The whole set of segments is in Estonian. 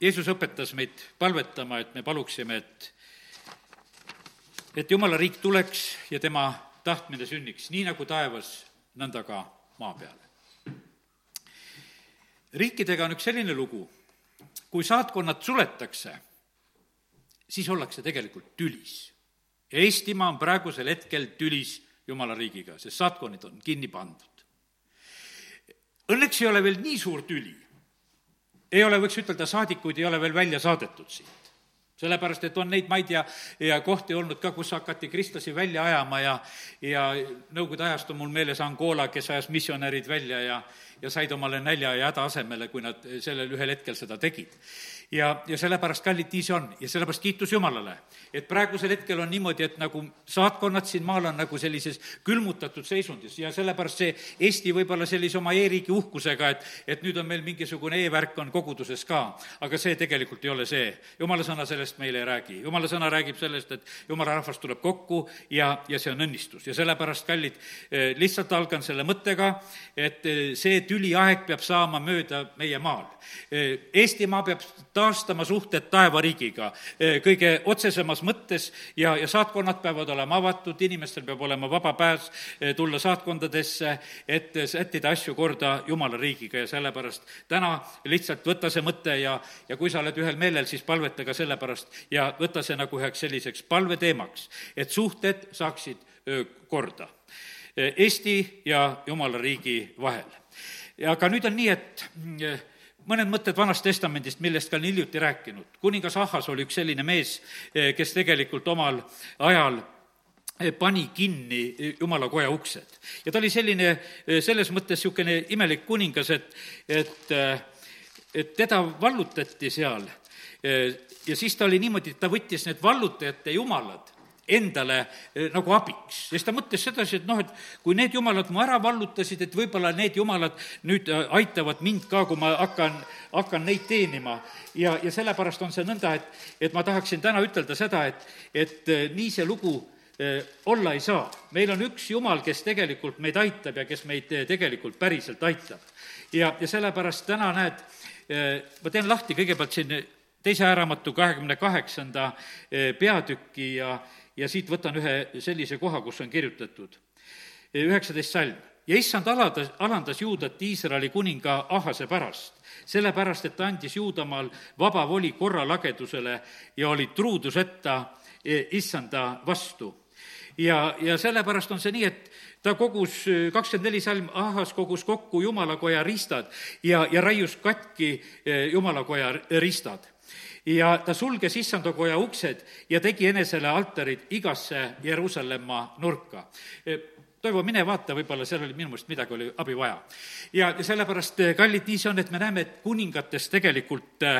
Jeesus õpetas meid palvetama, et me paluksime, et et Jumala riik tuleks ja tema tahtmine sünniks, nii nagu taevas, nõnda ka maa peal. riikidega on üks selline lugu, kui saatkonnad suletakse, siis ollakse tegelikult tülis. ja Eestimaa on praegusel hetkel tülis Jumala riigiga, sest saatkonnid on kinni pandud. Õnneks ei ole veel nii suur tüli. Ei ole, võiks ütelda, saadikuid ei ole veel välja saadetud siit. Sellepärast, et on neid maid ja, ja kohti olnud ka, kus hakati kristlasi välja ajama ja, ja Nõukogude ajast on mul meeles Angola, kes ajas missionärid välja ja, ja said omale nälja ja häda asemele, kui nad sellel ühel hetkel seda tegid ja, ja sellepärast, kallid, nii see on. Ja sellepärast kiitus Jumalale, et praegusel hetkel on niimoodi, et nagu saatkonnad siin maal on nagu sellises külmutatud seisundis. Ja sellepärast see Eesti võib-olla sellise oma e-riigi uhkusega, et, et nüüd on meil mingisugune e-värk on koguduses ka, aga see tegelikult ei ole see. jumala sõna sellest meile ei räägi, jumala sõna räägib sellest, et jumala rahvas tuleb kokku ja, ja see on õnnistus. Ja sellepärast, kallid, eh, lihtsalt algan selle mõttega, et eh, see tüliaeg peab saama mööda meie maal. Eh, Eestimaa peab taastama suhted taevariigiga eh, kõige otsesemas mõttes ja, ja saatkonnad peavad olema avatud, inimestel peab olema vaba pääs eh, tulla saatkondadesse, et sättida asju korda Jumala riigiga ja sellepärast täna lihtsalt võta see mõte ja, ja kui sa oled ühel meelel, siis palveta ka selle pärast ja võta see nagu üheks selliseks palveteemaks, et suhted saaksid korda eh, Eesti ja Jumala riigi vahel. aga nüüd on nii, et mm, mõned mõtted Vanast Testamendist, millest ka olen hiljuti rääkinud. kuningas Ahhas oli üks selline mees, eh, kes tegelikult omal ajal eh, pani kinni eh, jumala koja uksed. ja ta oli selline, selles mõttes niisugune imelik kuningas, et, et, et teda vallutati seal ja siis ta oli niimoodi, et ta võttis need vallutajate jumalad endale eh, nagu abiks. siis ta mõtles sedasi, et noh, et kui need jumalad mu ära vallutasid, et võib-olla need jumalad nüüd äh, aitavad mind ka, kui ma hakkan, hakkan neid teenima. ja, ja sellepärast on see nõnda, et, et ma tahaksin täna ütelda seda, et, et äh, nii see lugu olla ei saa. meil on üks Jumal, kes tegelikult meid aitab ja kes meid tegelikult päriselt aitab. ja, ja sellepärast täna näed, ma teen lahti kõigepealt siin teise ajaraamatu kahekümne kaheksanda peatüki ja, ja siit võtan ühe sellise koha, kus on kirjutatud, üheksateist salm. ja issand aladas, alandas Juudat Iisraeli kuninga Ahase pärast, sellepärast et ta andis Juudamaal vaba voli korralagedusele ja oli truuduseta e, issanda vastu. ja, ja sellepärast on see nii, et ta kogus kakskümmend neli salm, Ahas kogus kokku jumalakoja ristad ja, ja raius katki e, jumalakoja ristad ja ta sulges issandakoja uksed ja tegi enesele altarid igasse Jeruusalemma nurka e, Toivo, mine vaata, võib-olla seal oli minu meelest midagi oli abi vaja. ja sellepärast, e, kallid, nii see on, et me näeme, et kuningatest tegelikult e,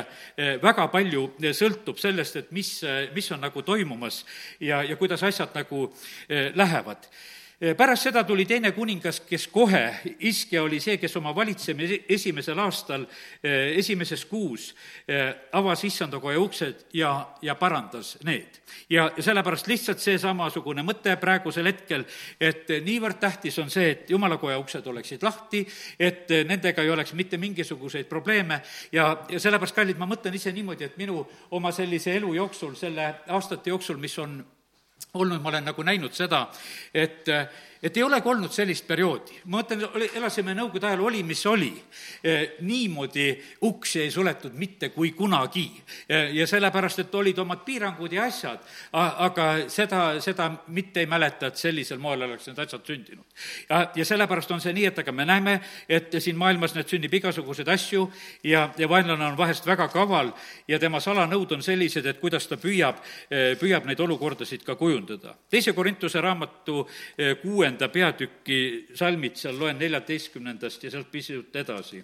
väga palju sõltub sellest, et mis, mis on nagu toimumas ja, ja kuidas asjad nagu lähevad pärast seda tuli teine kuningas, kes kohe, Iskja oli see, kes oma valitsemise esimesel aastal, eh, esimeses kuus eh, avas issandakoja uksed ja, ja parandas need. ja, sellepärast lihtsalt seesamasugune mõte praegusel hetkel, et niivõrd tähtis on see, et jumalakoja uksed oleksid lahti, et nendega ei oleks mitte mingisuguseid probleeme ja, ja sellepärast, kallid, ma mõtlen ise niimoodi, et minu oma sellise elu jooksul, selle aastate jooksul, mis on olnud, ma olen nagu näinud seda, et et ei olegi olnud sellist perioodi. ma mõtlen, elasime Nõukogude ajal, oli mis oli. E, niimoodi uksi ei suletud mitte kui kunagi. E, ja sellepärast, et olid omad piirangud ja asjad, aga seda, seda mitte ei mäleta, et sellisel moel oleks need asjad sündinud. ja, ja sellepärast on see nii, et aga me näeme, et siin maailmas nüüd sünnib igasuguseid asju ja, ja vaenlane on vahest väga kaval ja tema salanõud on sellised, et kuidas ta püüab, e, püüab neid olukordasid ka kujundada. teise Korintuse raamatu kuuenda kuuenda peatüki salmid, seal loen neljateistkümnendast ja sealt pisut edasi.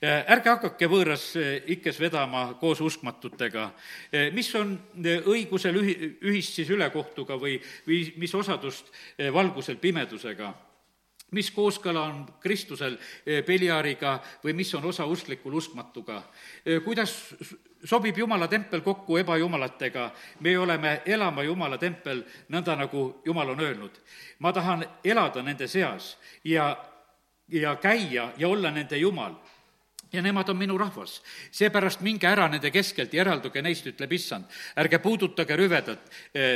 Ärge hakake võõras eh, ikkes vedama koos uskmatutega, eh, mis on õigusel ühi-, ühist siis ülekohtuga või, või mis osadust valgusel pimedusega? Mis kooskõla on Kristusel Beliariga või mis on osa usklikul uskmatuga? kuidas sobib Jumala tempel kokku ebajumalatega, me oleme elama Jumala tempel, nõnda nagu Jumal on öelnud. ma tahan elada nende seas ja, ja käia ja olla nende Jumal ja nemad on minu rahvas. seepärast minge ära nende keskelt ja eralduge neist, ütleb issand. ärge puudutage rüvedat,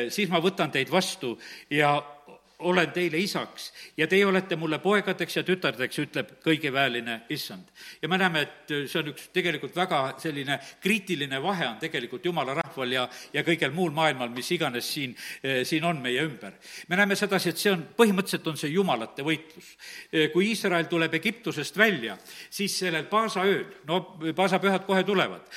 siis ma võtan teid vastu ja olen teile isaks ja teie olete mulle poegadeks ja tütardeks, ütleb kõigeväeline issand. ja me näeme, et see on üks tegelikult väga selline kriitiline vahe on tegelikult jumala rahval ja, ja kõigel muul maailmal, mis iganes siin, siin on meie ümber. me näeme sedasi, et see on, põhimõtteliselt on see jumalate võitlus. kui Iisrael tuleb Egiptusest välja, siis sellel paasaööl, no paasapühad kohe tulevad,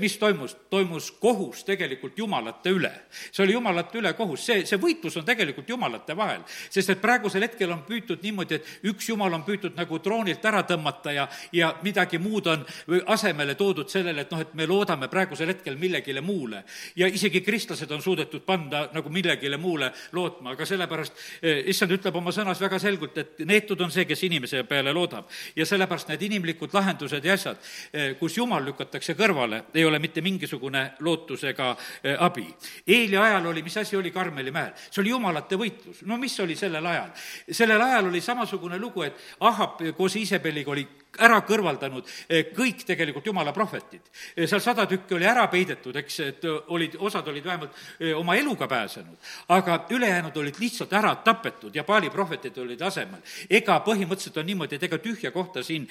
mis toimus? toimus kohus tegelikult jumalate üle. see oli jumalate üle kohus, see, see võitlus on tegelikult jumalate vahel sest et praegusel hetkel on püütud niimoodi, et üks jumal on püütud nagu troonilt ära tõmmata ja, ja midagi muud on asemele toodud sellele, et noh, et me loodame praegusel hetkel millegile muule. ja isegi kristlased on suudetud panna nagu millegile muule lootma, aga sellepärast eh, issand ütleb oma sõnas väga selgelt, et neetud on see, kes inimese peale loodab. ja sellepärast need inimlikud lahendused ja asjad, eh, kus jumal lükatakse kõrvale, ei ole mitte mingisugune lootus ega eh, abi. Eeli ajal oli, mis asi oli Karmeli mäel? see oli jumalate võitlus. no mis oli sellel ajal? sellel ajal oli samasugune lugu, et Ahab koos Iisabeliga oli ära kõrvaldanud eh, kõik tegelikult jumala prohvetid. Eh, seal sada tükki oli ära peidetud, eks, et olid, osad olid vähemalt eh, oma eluga pääsenud, aga ülejäänud olid lihtsalt ära tapetud ja paali prohvetid olid asemel. ega põhimõtteliselt on niimoodi, et ega tühja kohta siin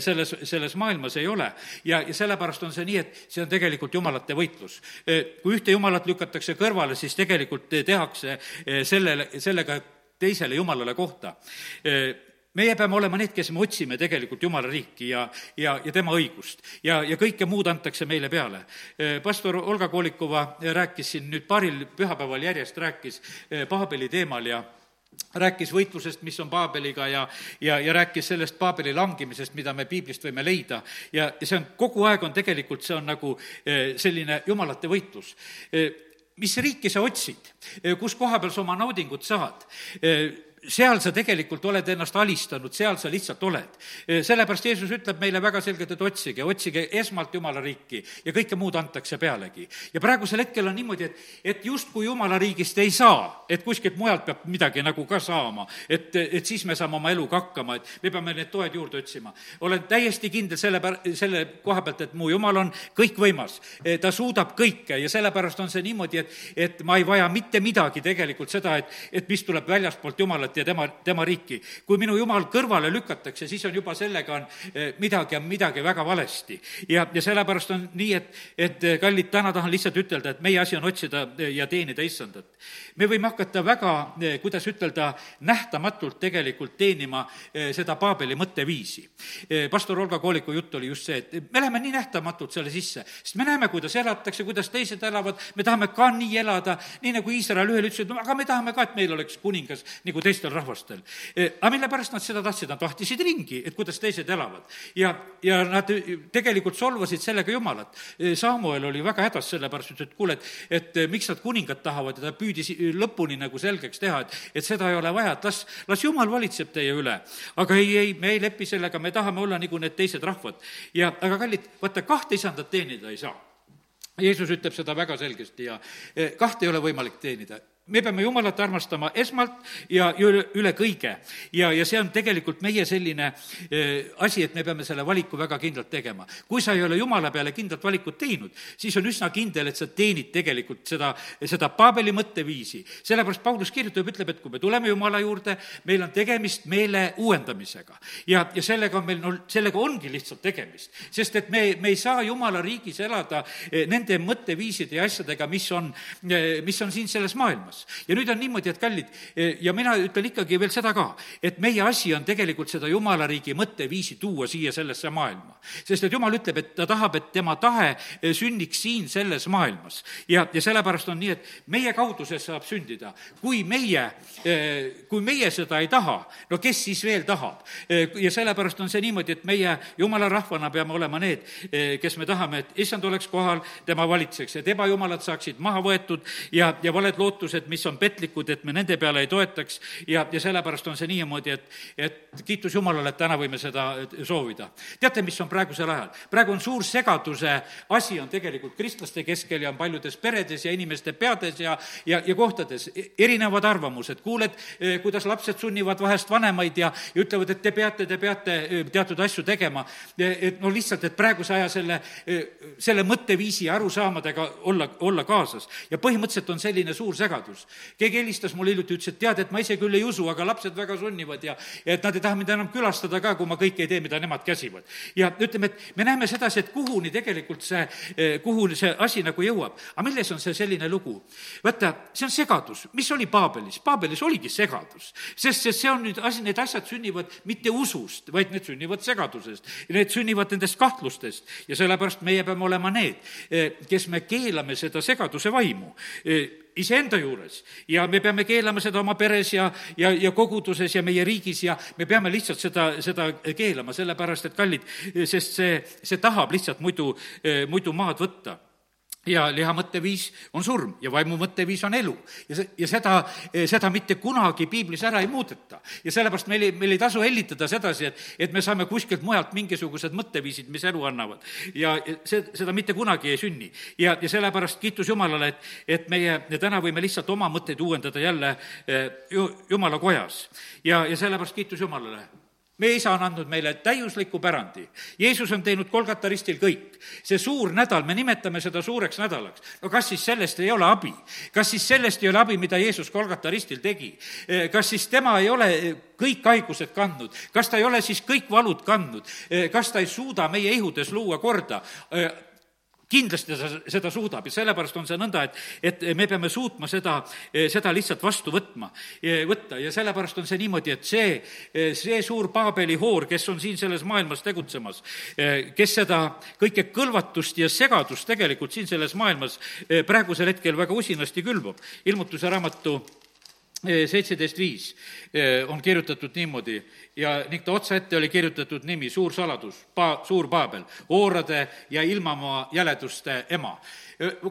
selles, selles maailmas ei ole. ja, ja sellepärast on see nii, et see on tegelikult jumalate võitlus. kui ühte jumalat lükatakse kõrvale, siis tegelikult tehakse sellele, sellega teisele jumalale kohta meie peame olema need, kes me otsime tegelikult Jumala riiki ja, ja, ja tema õigust. ja, ja kõike muud antakse meile peale. pastor Olga Kolikova rääkis siin nüüd paaril pühapäeval järjest, rääkis Paabeli teemal ja rääkis võitlusest, mis on Paabeliga ja, ja, ja rääkis sellest Paabeli langemisest, mida me piiblist võime leida. ja, ja see on, kogu aeg on tegelikult, see on nagu selline jumalate võitlus mis riiki sa otsid, kus koha peal sa oma naudingut saad seal sa tegelikult oled ennast alistanud, seal sa lihtsalt oled. sellepärast Jeesus ütleb meile väga selgelt, et otsige, otsige esmalt Jumala riiki ja kõike muud antakse pealegi. ja praegusel hetkel on niimoodi, et, et justkui Jumala riigist ei saa, et kuskilt mujalt peab midagi nagu ka saama, et, et siis me saame oma eluga hakkama, et me peame need toed juurde otsima. olen täiesti kindel selle pär-, selle koha pealt, et mu Jumal on kõikvõimas. ta suudab kõike ja sellepärast on see niimoodi, et, et ma ei vaja mitte midagi tegelikult seda, et, et mis tuleb väljastpoolt Jumalat jumalat ja tema, tema riiki. kui minu jumal kõrvale lükatakse, siis on juba sellega on eh, midagi, on midagi väga valesti. ja, ja sellepärast on nii, et, et eh, kallid, täna tahan lihtsalt ütelda, et meie asi on otsida eh, ja teenida issandat. me võime hakata väga, kuidas ütelda, nähtamatult tegelikult teenima seda Paabeli mõtteviisi. pastor Olga Kooliku jutt oli just see, et me läheme nii nähtamatult selle sisse, sest me näeme, kuidas elatakse, kuidas teised elavad, me tahame ka nii elada, nii nagu Iisrael ühel ütles, et no aga me tahame ka, et meil oleks kuningas nagu teistel teistel rahvastel. E, aga mille pärast nad seda tahtsid, nad vahtisid ringi, et kuidas teised elavad. ja, ja nad tegelikult solvasid sellega Jumalat. E, Samuel oli väga hädas sellepärast, et kuule, et, et miks nad kuningat tahavad ja ta püüdis lõpuni nagu selgeks teha, et, et seda ei ole vaja, et las, las Jumal valitseb teie üle. aga ei, ei, me ei lepi sellega, me tahame olla nagu need teised rahvad. ja, aga kallid, vaata, kahte isandat teenida ei saa Jeesus ütleb seda väga selgesti ja kahte ei ole võimalik teenida me peame Jumalat armastama esmalt ja üle, üle kõige. ja, ja see on tegelikult meie selline äh, asi, et me peame selle valiku väga kindlalt tegema. kui sa ei ole Jumala peale kindlat valikut teinud, siis on üsna kindel, et sa teenid tegelikult seda, seda Paabeli mõtteviisi. sellepärast Paulus kirjutab, ütleb, et kui me tuleme Jumala juurde, meil on tegemist meele uuendamisega. ja, ja sellega on meil, no sellega ongi lihtsalt tegemist. sest et me, me ei saa Jumala riigis elada eh, nende mõtteviiside ja asjadega, mis on, eh, mis on siin selles maailmas olemas. ja nüüd on niimoodi, et kallid, eh, ja mina ütlen ikkagi veel seda ka, et meie asi on tegelikult seda jumala riigi mõtteviisi tuua siia sellesse maailma. sest et jumal ütleb, et ta tahab, et tema tahe eh, sünniks siin selles maailmas. ja, ja sellepärast on nii, et meie kaudu see saab sündida. kui meie, eh, kui meie seda ei taha, no kes siis veel tahab? ja sellepärast on see niimoodi, et meie jumala rahvana peame olema need, kes me tahame, et issand oleks kohal, tema valitseks, et ebajumalad saaksid maha võetud ja, ja valed lootused otsused, mis on petlikud, et me nende peale ei toetaks ja, ja sellepärast on see niimoodi, et, et kiitus Jumalale, et täna võime seda soovida. teate, mis on praegusel ajal? praegu on suur segaduse asi on tegelikult kristlaste keskel ja on paljudes peredes ja inimeste peades ja, ja, ja kohtades erinevad arvamused, kuuled, eh, kuidas lapsed sunnivad vahest vanemaid ja, ja ütlevad, et te peate, te peate eh, teatud asju tegema. et no lihtsalt, et praeguse aja selle, selle mõtteviisi arusaamadega olla, olla kaasas. ja põhimõtteliselt on selline suur segadus. Keegi helistas mulle hiljuti, ütles, et tead, et ma ise küll ei usu, aga lapsed väga sunnivad ja, ja et nad ei taha mind enam külastada ka, kui ma kõike ei tee, mida nemad käsivad. ja ütleme, et me näeme sedasi, et kuhuni tegelikult see, kuhu see asi nagu jõuab. aga milles on see selline lugu? vaata, see on segadus, mis oli Paabelis? Paabelis oligi segadus, sest, sest see on nüüd asi, need asjad sünnivad mitte usust, vaid need sünnivad segadusest. Need sünnivad nendest kahtlustest ja sellepärast meie peame olema need, kes me keelame seda segaduse vaimu iseenda juures. Ja me peame keelama seda oma peres ja, ja, ja koguduses ja meie riigis ja me peame lihtsalt seda, seda keelama, sellepärast et kallid, sest see, see tahab lihtsalt muidu, muidu maad võtta ja liha mõtteviis on surm ja vaimu mõtteviis on elu. ja see, ja seda, seda mitte kunagi piiblis ära ei muudeta. ja sellepärast meil ei, meil ei tasu hellitada sedasi, et, et me saame kuskilt mujalt mingisugused mõtteviisid, mis elu annavad. ja see, seda mitte kunagi ei sünni. ja, ja sellepärast kiitus Jumalale, et, et meie täna võime lihtsalt oma mõtteid uuendada jälle eh, ju, Jumala kojas. ja, ja sellepärast kiitus Jumalale meie isa on andnud meile täiusliku pärandi. Jeesus on teinud Kolgata ristil kõik. see suur nädal, me nimetame seda suureks nädalaks. no kas siis sellest ei ole abi? kas siis sellest ei ole abi, mida Jeesus Kolgata ristil tegi? Eh, kas siis tema ei ole kõik haigused kandnud? kas ta ei ole siis kõik valud kandnud? Eh, kas ta ei suuda meie ihudes luua korda? Kindlasti ta seda suudab ja sellepärast on see nõnda, et, et me peame suutma seda, seda lihtsalt vastu võtma, võtta. Ja sellepärast on see niimoodi, et see, see suur Paabeli hoor, kes on siin selles maailmas tegutsemas, kes seda kõike kõlvatust ja segadust tegelikult siin selles maailmas praegusel hetkel väga usinasti külvab, ilmutuse raamatu seitseteist viis on kirjutatud niimoodi ja ning ta otsaette oli kirjutatud nimi, suur saladus, pa-, suur Paabel, oorade ja ilmamaa jäleduste ema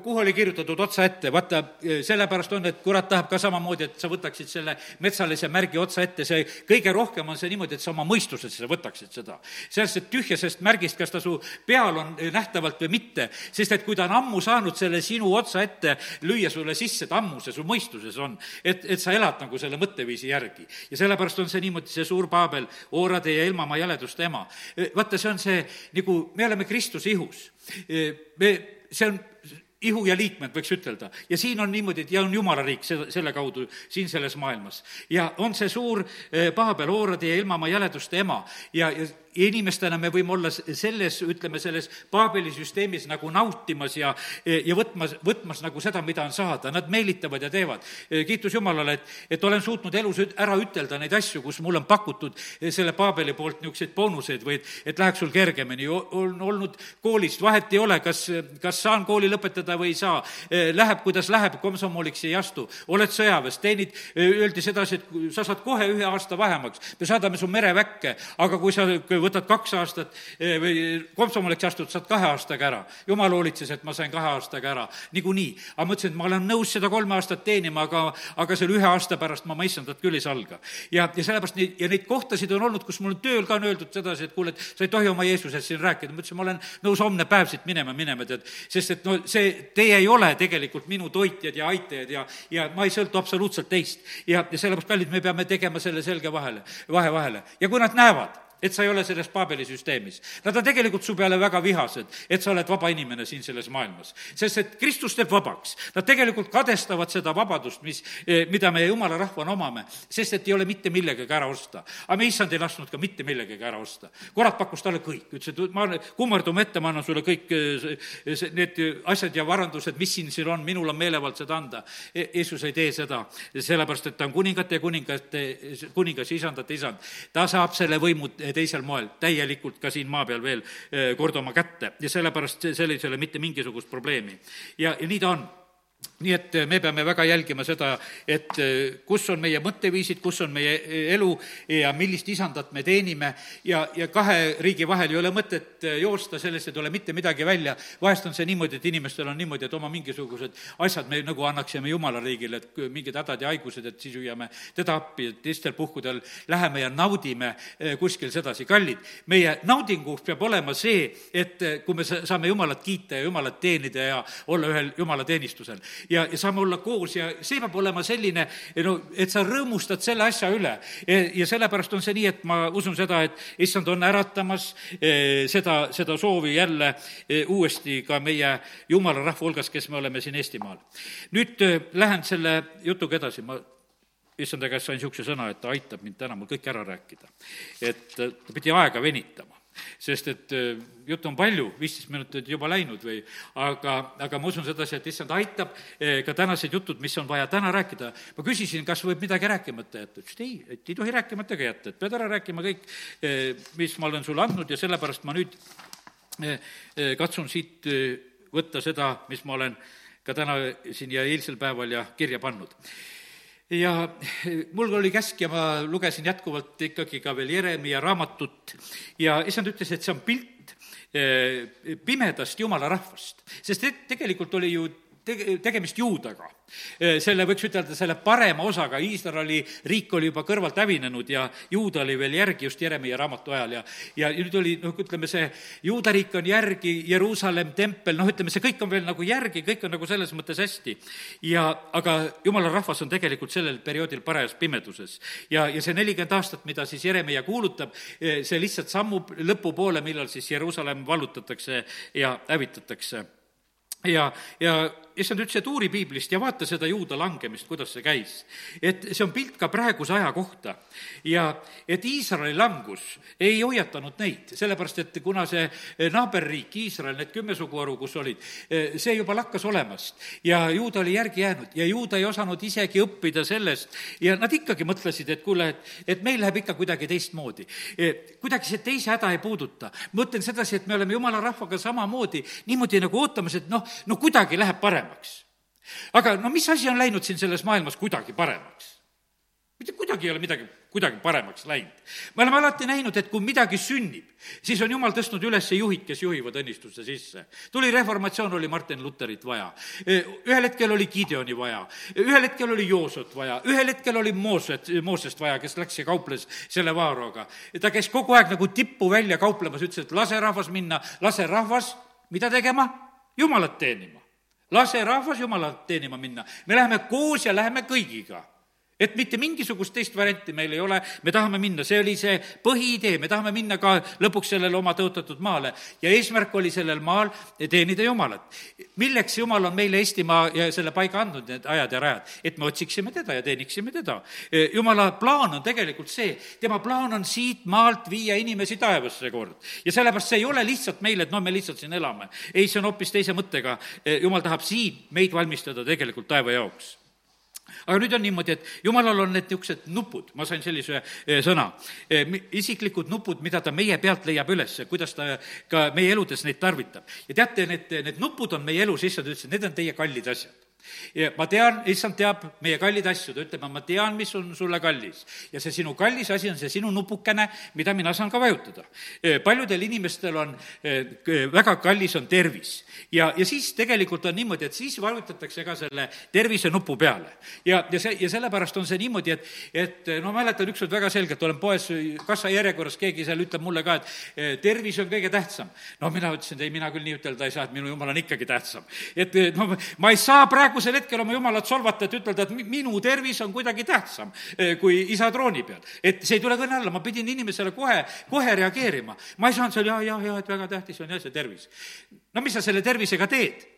kuhu oli kirjutatud otsa ette, vaata, sellepärast on, et kurat tahab ka samamoodi, et sa võtaksid selle metsalise märgi otsa ette, see kõige rohkem on see niimoodi, et sa oma mõistusesse võtaksid seda. sellest tühjasest märgist, kas ta su peal on nähtavalt või mitte, sest et kui ta on ammu saanud selle sinu otsa ette lüüa sulle sisse, et ammu see su mõistuses on, et, et sa elad nagu selle mõtteviisi järgi. ja sellepärast on see niimoodi, see suur Paabel, oorade ja ilmamaa jäleduste ema. vaata, see on see, nagu me oleme Kristuse ihus. me, see on ihu ja liikmed, võiks ütelda. ja siin on niimoodi, et ja on jumala riik selle, selle kaudu siin selles maailmas. ja on see suur eh, Paabel, oorade ja ilmamaa jäleduste ema ja ja inimestena me võime olla selles, ütleme, selles Paabeli süsteemis nagu nautimas ja, ja võtmas, võtmas nagu seda, mida on saada, nad meelitavad ja teevad. kiitus Jumalale, et, et olen suutnud elus ära ütelda neid asju, kus mulle on pakutud selle Paabeli poolt niisuguseid boonuseid või et, et läheks sul kergemini, on olnud koolist, vahet ei ole, kas, kas saan kooli lõpetada või ei saa, läheb, kuidas läheb, komsomoliks ei astu, oled sõjaväes, teenid, öeldi sedasi, et sa saad kohe ühe aasta vahemaks, me saadame su mereväkke, aga kui sa võtad kaks aastat eh, või komsomoliks astud, saad kahe aastaga ära. jumal hoolitses, et ma sain kahe aastaga ära, niikuinii. aga ma ütlesin, et ma olen nõus seda kolme aastat teenima, aga, aga selle ühe aasta pärast ma, ma issandat küll ei salga. ja, ja sellepärast neid, ja neid kohtasid on olnud, kus mul on tööl ka on öeldud sedasi, et kuule, et sa ei tohi oma Jeesusest siin rääkida. ma ütlesin, ma olen nõus homne päev siit minema, minema, tead. sest et no see, teie ei ole tegelikult minu toitjad ja aitajad ja, ja ma ei sõltu absoluutselt teist. ja, ja sellepärast, kallid, me peame tegema selle selge vahele, vahe vahele. ja kui nad näevad, et sa ei ole selles Paabeli süsteemis. Nad on tegelikult su peale väga vihased, et sa oled vaba inimene siin selles maailmas. sest et Kristus teeb vabaks. Nad tegelikult kadestavad seda vabadust, mis, eh, mida me jumala rahvana omame, sest et ei ole mitte millegagi ära osta. aga me issand ei lasknud ka mitte millegagi ära osta. kurat pakkus talle kõik, ütles, et ma kummardume ette, ma annan sulle kõik eh, need asjad ja varandused, mis siin, siin on, minul on meelevald seda anda. E-, Jeesus ei tee seda, sellepärast et ta on kuningate ja kuningate, kuningas, isandate isand. ta saab selle võimu teisel moel täielikult ka siin maa peal veel eh, kord oma kätte ja sellepärast sellisele mitte mingisugust probleemi. ja, ja nii ta on nii et me peame väga jälgima seda, et eh, kus on meie mõtteviisid, kus on meie eh, elu ja millist isandat me teenime ja, ja kahe riigi vahel ei ole mõtet eh, joosta, sellest ei tule mitte midagi välja. vahest on see niimoodi, et inimestel on niimoodi, et oma mingisugused asjad me nagu annaksime Jumala riigile, et mingid hädad ja haigused, et siis hüüame teda appi, et teistel puhkudel läheme ja naudime kuskil sedasi. kallid, meie naudinguks peab olema see, et kui me saame Jumalat kiita ja Jumalat teenida ja olla ühel Jumala teenistusel ja, ja saame olla koos ja see peab olema selline, no et sa rõõmustad selle asja üle. ja sellepärast on see nii, et ma usun seda, et issand on äratamas eh, seda, seda soovi jälle eh, uuesti ka meie jumala rahva hulgas, kes me oleme siin Eestimaal. nüüd eh, lähen selle jutuga edasi, ma issanda käest sain niisuguse sõna, et ta aitab mind täna mul kõik ära rääkida. et ta pidi aega venitama sest et äh, juttu on palju, viisteist minutit juba läinud või aga, aga ma usun sedasi, et issand aitab äh, ka tänased jutud, mis on vaja täna rääkida. ma küsisin, kas võib midagi rääkimata jätta, ütles, et ei, et ei tohi rääkimata ka jätta, et pead ära rääkima kõik, äh, mis ma olen sulle andnud ja sellepärast ma nüüd katsun siit võtta seda, mis ma olen ka täna siin ja eilsel päeval ja kirja pannud ja mul oli käsk ja ma lugesin jätkuvalt ikkagi ka veel Jeremia raamatut. Ja issand ütles, et see on pilt eh, pimedast jumala rahvast, sest tegelikult oli ju tege-, tegemist juudaga. selle, võiks ütelda, selle parema osaga, Iisraeli riik oli juba kõrvalt hävinenud ja juuda oli veel järgi just Jeremiah raamatu ajal ja ja nüüd oli noh, ütleme see juuda riik on järgi, Jeruusalemm, tempel, noh, ütleme, see kõik on veel nagu järgi, kõik on nagu selles mõttes hästi. ja aga jumala rahvas on tegelikult sellel perioodil parajas pimeduses. ja, ja see nelikümmend aastat, mida siis Jeremiah kuulutab, see lihtsalt sammub lõpupoole, millal siis Jeruusalemm vallutatakse ja hävitatakse ja, ja issand ütles, et uuri piiblist ja vaata seda juuda langemist, kuidas see käis. et see on pilt ka praeguse aja kohta. ja et Iisraeli langus ei hoiatanud neid, sellepärast et kuna see naaberriik, Iisrael, need kümme suguharu, kus olid, see juba lakkas olemast ja juuda oli järgi jäänud ja juuda ei osanud isegi õppida sellest ja nad ikkagi mõtlesid, et kuule, et, et meil läheb ikka kuidagi teistmoodi. kuidagi see teise häda ei puuduta. ma mõtlen sedasi, et me oleme jumala rahvaga samamoodi niimoodi nagu ootamas, et noh, no kuidagi läheb paremaks paremaks. aga no mis asi on läinud siin selles maailmas kuidagi paremaks? mitte kuidagi ei ole midagi kuidagi paremaks läinud. me oleme alati näinud, et kui midagi sünnib, siis on jumal tõstnud üles juhid, kes juhivad õnnistuste sisse. tuli reformatsioon, oli Martin Lutherit vaja. ühel hetkel oli Gideoni vaja, ühel hetkel oli Joosot vaja, ühel hetkel oli Mooset, Moosest vaja, kes läks ja kauples selle Vaaroga. ta käis kogu aeg nagu tippu välja kauplemas, ütles, et lase rahvas minna, lase rahvas, mida tegema? jumalat teenima lase rahvas Jumalat teenima minna, me läheme koos ja läheme kõigiga et mitte mingisugust teist varianti meil ei ole, me tahame minna, see oli see põhiidee, me tahame minna ka lõpuks sellele oma tõotatud maale. ja eesmärk oli sellel maal teenida Jumalat. milleks Jumal on meile Eestimaa ja selle paiga andnud, need ajad ja rajad? et me otsiksime teda ja teeniksime teda. Jumala plaan on tegelikult see, tema plaan on siit maalt viia inimesi taevasse kord. ja sellepärast see ei ole lihtsalt meil, et noh, me lihtsalt siin elame. ei, see on hoopis teise mõttega. Jumal tahab siin meid valmistada tegelikult taeva jaoks aga nüüd on niimoodi, et jumalal on need niisugused nupud, ma sain sellise eh, sõna, eh, isiklikud nupud, mida ta meie pealt leiab üles, kuidas ta ka meie eludes neid tarvitab. ja teate, need, need nupud on meie elus, issand ütles, et need on teie kallid asjad ja ma tean, issand teab meie kalleid asju, ta ütleb, ma tean, mis on sulle kallis. ja see sinu kallis asi on see sinu nupukene, mida mina saan ka vajutada. paljudel inimestel on, väga kallis on tervis. ja, ja siis tegelikult on niimoodi, et siis vajutatakse ka selle tervise nupu peale. ja, ja see, ja sellepärast on see niimoodi, et, et no mäletan ükskord väga selgelt, olen poes kassajärjekorras, keegi seal ütleb mulle ka, et tervis on kõige tähtsam. no mina ütlesin, et ei, mina küll nii ütelda ei saa, et minu jumal on ikkagi tähtsam. et no ma ei saa praegu praegusel hetkel oma jumalat solvata, et ütelda, et minu tervis on kuidagi tähtsam eh, kui isa trooni peal. et see ei tule kõne alla, ma pidin inimesele kohe, kohe reageerima. ma ei saanud seal ja, ja, ja, et väga tähtis on jah, see tervis. no mis sa selle tervisega teed?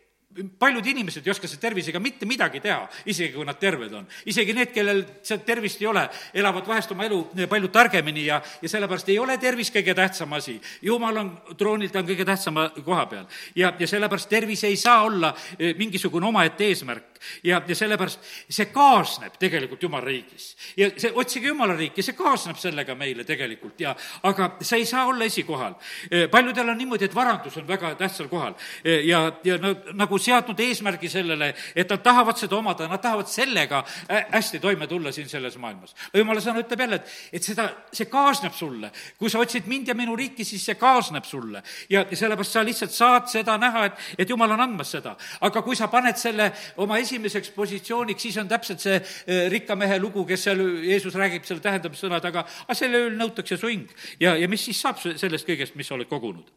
Paljud inimesed ei oska selle tervisega mitte midagi teha, isegi kui nad terved on. isegi need, kellel seda tervist ei ole, elavad vahest oma elu palju targemini ja, ja sellepärast ei ole tervis kõige tähtsam asi. jumal on troonil, ta on kõige tähtsama koha peal. ja, ja sellepärast tervis ei saa olla eh, mingisugune omaette eesmärk, ja, ja sellepärast see kaasneb tegelikult Jumala riigis. ja see, otsige Jumala riiki, see kaasneb sellega meile tegelikult ja aga sa ei saa olla esikohal. paljudel on niimoodi, et varandus on väga tähtsal kohal ja, ja no nagu seadnud eesmärgi sellele, et nad tahavad seda omada, nad tahavad sellega hästi toime tulla siin selles maailmas. jumala sõna ütleb jälle, et, et seda, see kaasneb sulle. kui sa otsid mind ja minu riiki, siis see kaasneb sulle. ja, sellepärast sa lihtsalt saad seda näha, et, et jumal on andmas seda. aga kui sa paned selle oma esimeseks positsiooniks, siis on täpselt see eh, rikka mehe lugu, kes seal, Jeesus räägib selle tähendamissõnad, aga, aga selle ööl nõutakse su hing. ja, ja mis siis saab sellest kõigest, mis sa oled kogunud?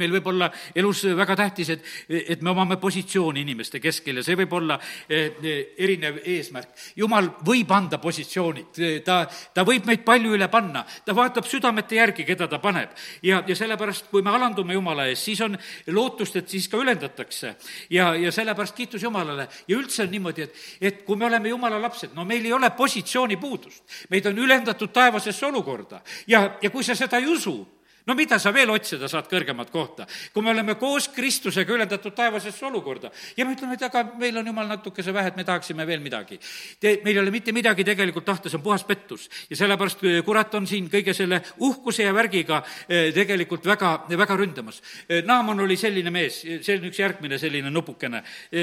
Meil võib olla elus väga tähtis, et, et me omame positsiooni inimeste keskel ja see võib olla eh, eh, erinev eesmärk. jumal võib anda positsioonid, ta, ta võib meid palju üle panna, ta vaatab südamete järgi, keda ta paneb. ja, ja sellepärast, kui me alandume Jumala ees, siis on lootust, et siis ka ülendatakse. ja, ja sellepärast kiitus Jumalale ja üldse on niimoodi, et, et kui me oleme Jumala lapsed, no meil ei ole positsiooni puudust. meid on ülendatud taevasesse olukorda ja, ja kui sa seda ei usu, no mida sa veel otsida saad kõrgemat kohta, kui me oleme koos Kristusega ülendatud taevasesse olukorda. Ja me ütleme, et aga meil on jumal natukese vähe, et me tahaksime veel midagi. Te, meil ei ole mitte midagi tegelikult tahta, see on puhas pettus. Ja sellepärast eh, kurat on siin kõige selle uhkuse ja värgiga eh, tegelikult väga, väga ründamas. Eh, Naaman oli selline mees, see on üks järgmine selline nupukene,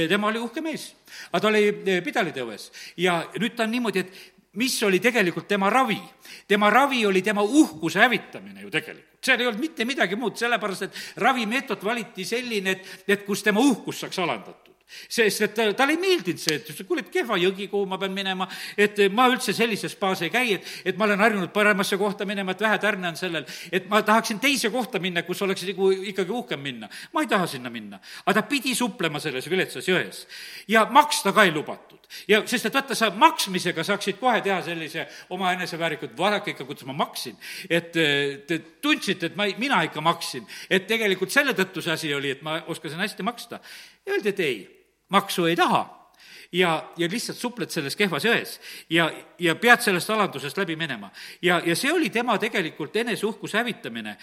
tema oli uhke mees, aga ta oli pidalitõues. Ja nüüd ta on niimoodi, et mis oli tegelikult tema ravi. tema ravi oli tema uhkuse hävitamine ju tegelikult seal ei olnud mitte midagi muud, sellepärast et ravimeetod valiti selline, et, et kus tema uhkus saaks alandatud sest et talle ei meeldinud see, et kuule, et kehva jõgi, kuhu ma pean minema, et ma üldse sellises spaas ei käi, et, et ma olen harjunud paremasse kohta minema, et vähe tärne on sellel, et ma tahaksin teise kohta minna, kus oleks nagu ikkagi uhkem minna. ma ei taha sinna minna. aga ta pidi suplema selles viletsas jões. ja maksta ka ei lubatud ja sest, et vaata, sa maksmisega saaksid kohe teha sellise oma eneseväärikud, vaadake ikka, kuidas ma maksin. et te tundsite, et ma ei, mina ikka maksin. et tegelikult selle tõttu see asi oli, et ma oskasin hästi maksta. Öeldi, et ei, maksu ei taha ja, ja lihtsalt supled selles kehvas jões ja, ja pead sellest alandusest läbi minema. ja, ja see oli tema tegelikult eneseuhkuse hävitamine.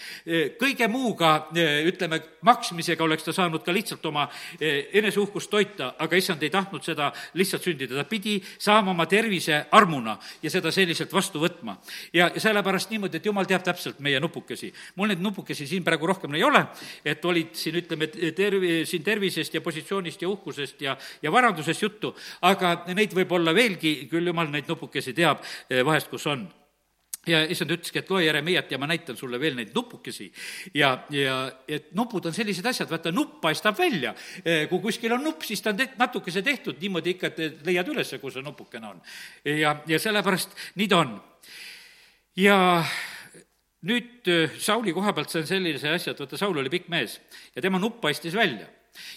kõige muuga, ütleme, maksmisega oleks ta saanud ka lihtsalt oma eneseuhkust toita, aga issand ei tahtnud seda lihtsalt sündida, ta pidi saama oma tervise armuna ja seda selliselt vastu võtma. ja, ja sellepärast niimoodi, et jumal teab täpselt meie nupukesi. mul neid nupukesi siin praegu rohkem ei ole, et olid siin, ütleme, tervi-, siin tervisest ja positsioonist ja uhkusest ja, ja varandusest juttu, aga neid võib olla veelgi, küll jumal neid nupukesi teab eh, vahest, kus on ja issand ütleski, et loe Jeremiat ja ma näitan sulle veel neid nupukesi. ja, ja et nupud on sellised asjad, vaata, nupp paistab välja. Eh, kui kuskil on nupp, siis ta on te-, natukese tehtud niimoodi ikka, et leiad üles, kus see nupukene on. ja, ja sellepärast nii ta on. ja nüüd eh, Sauli koha pealt see on sellise asja, et vaata, Saul oli pikk mees ja tema nupp paistis välja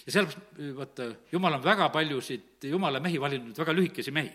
ja sellepärast, vaata, jumal on väga paljusid jumala mehi valinud, väga lühikesi mehi.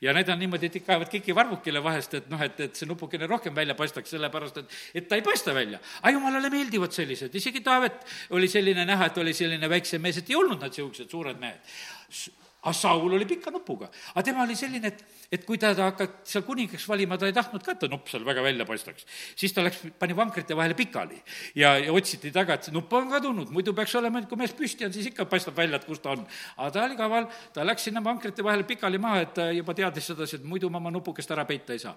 ja need on niimoodi, et ikka ajavad kiki varvukile vahest, et noh, et, et see nupukene rohkem välja paistaks, sellepärast et, et ta ei paista välja. aga jumalale meeldivad sellised, isegi Taavet oli selline näha, et oli selline väiksem mees, et ei olnud nad niisugused suured mehed aga Saul oli pika nupuga. aga tema oli selline, et, et kui ta hakkas seal kuningaks valima, ta ei tahtnud ka, et ta nupp seal väga välja paistaks. siis ta läks, pani vankrite vahele pikali ja, ja otsiti taga, et nupp on kadunud, muidu peaks olema, et kui mees püsti on, siis ikka paistab välja, et kus ta on. aga ta oli kaval, ta läks sinna vankrite vahele pikali maha, et ta juba teadis sedasi, et muidu ma oma nupukest ära peita ei saa.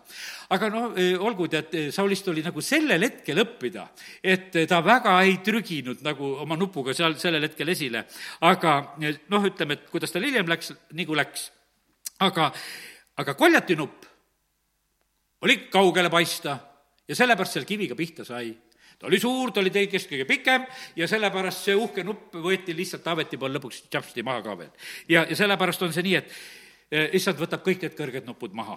aga noh, olgu, tead, Saulist oli nagu sellel hetkel õppida, et ta väga ei trüginud nagu oma nupuga seal sellel hetkel esile. aga noh, ütleme, et kuidas tal hiljem läks, läks nagu läks. aga, aga koljati nupp oli kaugele paista ja sellepärast selle kiviga pihta sai ta oli suur, ta oli teikest kõige pikem ja sellepärast see uhke nupp võeti lihtsalt Taaveti pool lõpuks tšapsti maha ka veel. ja, ja sellepärast on see nii, et eh, issand võtab kõik need kõrged nupud maha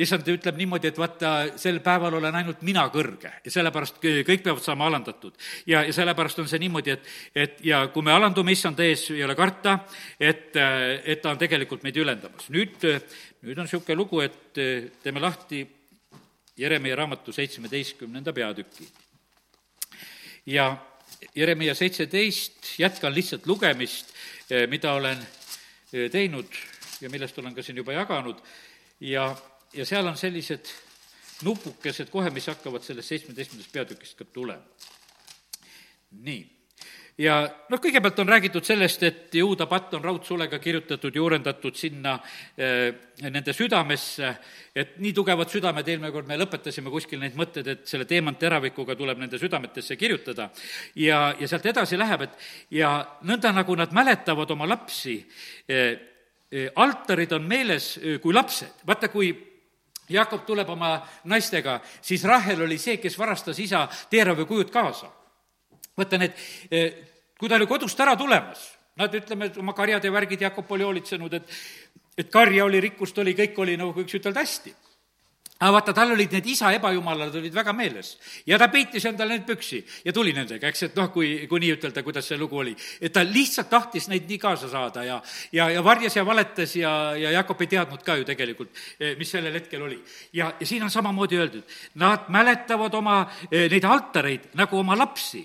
issand ütleb niimoodi, et vaata, sel päeval olen ainult mina kõrge ja sellepärast kõik peavad saama alandatud. ja, ja sellepärast on see niimoodi, et, et ja kui me alandume issanda ees, ei ole karta, et, et ta on tegelikult meid ülendamas. nüüd, nüüd on niisugune lugu, et teeme lahti Jeremiah raamatu seitsmeteistkümnenda peatüki. ja Jeremiah seitseteist, jätkan lihtsalt lugemist, eh, mida olen eh, teinud ja millest olen ka siin juba jaganud ja, ja seal on sellised nupukesed kohe, mis hakkavad sellest seitsmeteistkümnendast peatükist ka tulema. nii, ja noh, kõigepealt on räägitud sellest, et Juuda patt on raudsulega kirjutatud, juurendatud sinna eh, nende südamesse, et nii tugevad südamed, eelmine kord me lõpetasime kuskil neid mõtteid, et selle teemanteravikuga tuleb nende südametesse kirjutada. ja, ja sealt edasi läheb, et ja nõnda, nagu nad mäletavad oma lapsi eh,, altarid on meeles eh, kui lapsed, vaata, kui Jakob tuleb oma naistega, siis Rahel oli see, kes varastas isa teeravekujud kaasa. Vaata need eh, kui ta oli kodust ära tulemas, nad ütleme, et oma karjad ja värgid Jakob oli hoolitsenud, et et karja oli, rikkust oli, kõik oli nagu võiks ütelda hästi aga vaata, tal olid need isa ebajumalad olid väga meeles ja ta peitis endale neid püksi ja tuli nendega, eks, et noh, kui, kui nii ütelda, kuidas see lugu oli. et ta lihtsalt tahtis neid nii kaasa saada ja, ja, ja varjas ja valetas ja, ja Jakob ei teadnud ka ju tegelikult, eh, mis sellel hetkel oli. ja, ja siin on samamoodi öeldud, nad mäletavad oma eh, neid altareid nagu oma lapsi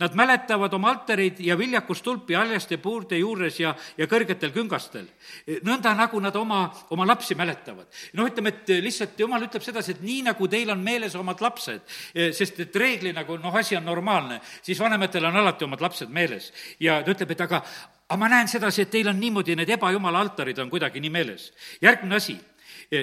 Nad mäletavad oma altareid ja viljakustulpi haljaste puurde juures ja, ja kõrgetel küngastel. nõnda, nagu nad oma, oma lapsi mäletavad. noh, ütleme, et lihtsalt jumal ütleb sedasi, et nii, nagu teil on meeles omad lapsed, sest et reeglina, kui noh, asi on normaalne, siis vanematel on alati omad lapsed meeles. ja ta ütleb, et aga, aga ma näen sedasi, et teil on niimoodi, need ebajumala altarid on kuidagi nii meeles. järgmine asi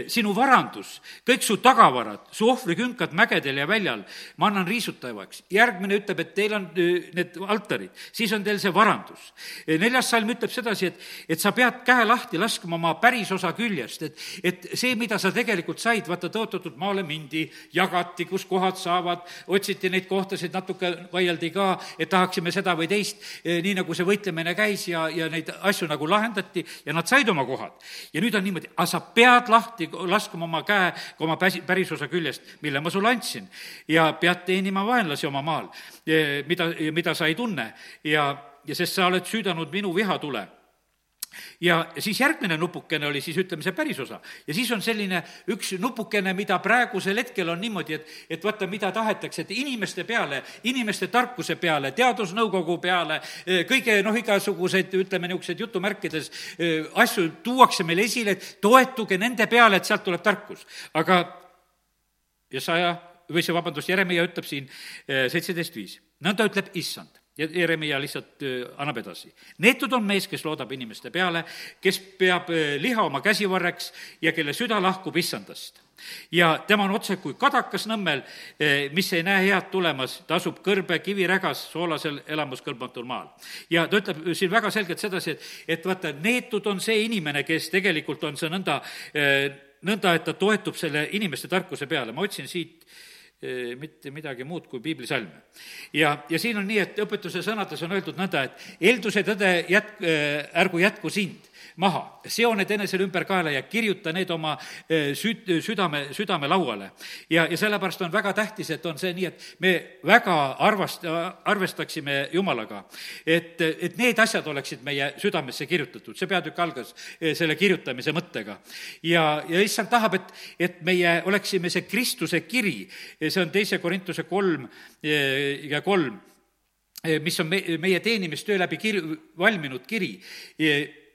sinu varandus, kõik su tagavarad, su ohvrikünkad mägedel ja väljal, ma annan riisutajaks. järgmine ütleb, et teil on eh, need altarid, siis on teil see varandus. Eh, neljas salm ütleb sedasi, et, et sa pead käe lahti laskma oma pärisosa küljest, et, et see, mida sa tegelikult said, vaata, tõotatud maale mindi, jagati, kus kohad saavad, otsiti neid kohtasid, natuke vaieldi ka, et tahaksime seda või teist, nii nagu see võitlemine käis ja, ja neid asju nagu lahendati ja nad said oma kohad. ja nüüd on niimoodi, aga sa pead lahti lahti laskma oma käe oma päsi, pärisosa küljest, mille ma sulle andsin. ja pead teenima vaenlasi oma maal, mida, mida sa ei tunne ja, ja sest sa oled süüdanud minu vihatule ja siis järgmine nupukene oli siis ütleme see päris osa. ja siis on selline üks nupukene, mida praegusel hetkel on niimoodi, et, et vaata, mida tahetakse, et inimeste peale, inimeste tarkuse peale, teadusnõukogu peale, eh, kõige noh, igasuguseid, ütleme niisuguseid jutumärkides eh, asju tuuakse meile esile, et toetuge nende peale, et sealt tuleb tarkus. aga Jesaja või see, vabandust, Jeremia ütleb siin eh, seitseteist viis, nõnda ütleb issand ja Jeremia lihtsalt annab edasi. neetud on mees, kes loodab inimeste peale, kes peab liha oma käsivarreks ja kelle süda lahkub issandast. ja tema on otse kui kadakas nõmmel, mis ei näe head tulemas, ta asub kõrbe kivirägas soolasel elamuskõlbmatul maal. ja ta ütleb siin väga selgelt sedasi, et, et vaata, neetud on see inimene, kes tegelikult on see nõnda, nõnda, et ta toetub selle inimeste tarkuse peale, ma otsin siit mitte midagi muud kui piiblisalme. ja, ja siin on nii, et õpetuse sõnades on öeldud nõnda, et eelduse tõde jät-, ärgu jätku sind maha, seo need enesele ümber kaela ja kirjuta need oma eh, süd-, südame, südamelauale. ja, ja sellepärast on väga tähtis, et on see nii, et me väga arvast-, arvestaksime Jumalaga. et, et need asjad oleksid meie südamesse kirjutatud, see peatükk algas eh, selle kirjutamise mõttega. ja, ja issand tahab, et, et meie oleksime see Kristuse kiri, see on teise Korintuse kolm eh, ja kolm, mis on me, meie teenimistöö läbi kir-, valminud kiri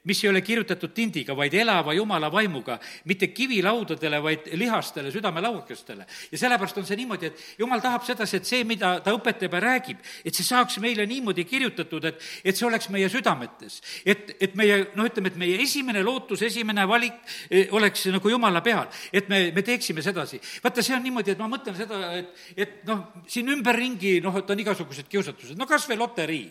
mis ei ole kirjutatud tindiga, vaid elava Jumala vaimuga, mitte kivilaudadele, vaid lihastele südamelauakestele. ja sellepärast on see niimoodi, et Jumal tahab sedasi, et see, mida ta õpetab ja räägib, et see saaks meile niimoodi kirjutatud, et, et see oleks meie südametes. et, et meie, noh, ütleme, et meie esimene lootus, esimene valik eh, oleks nagu Jumala peal, et me, me teeksime sedasi. vaata, see on niimoodi, et ma mõtlen seda, et, et noh, siin ümberringi, noh, et on igasugused kiusatused, no kas või loterii.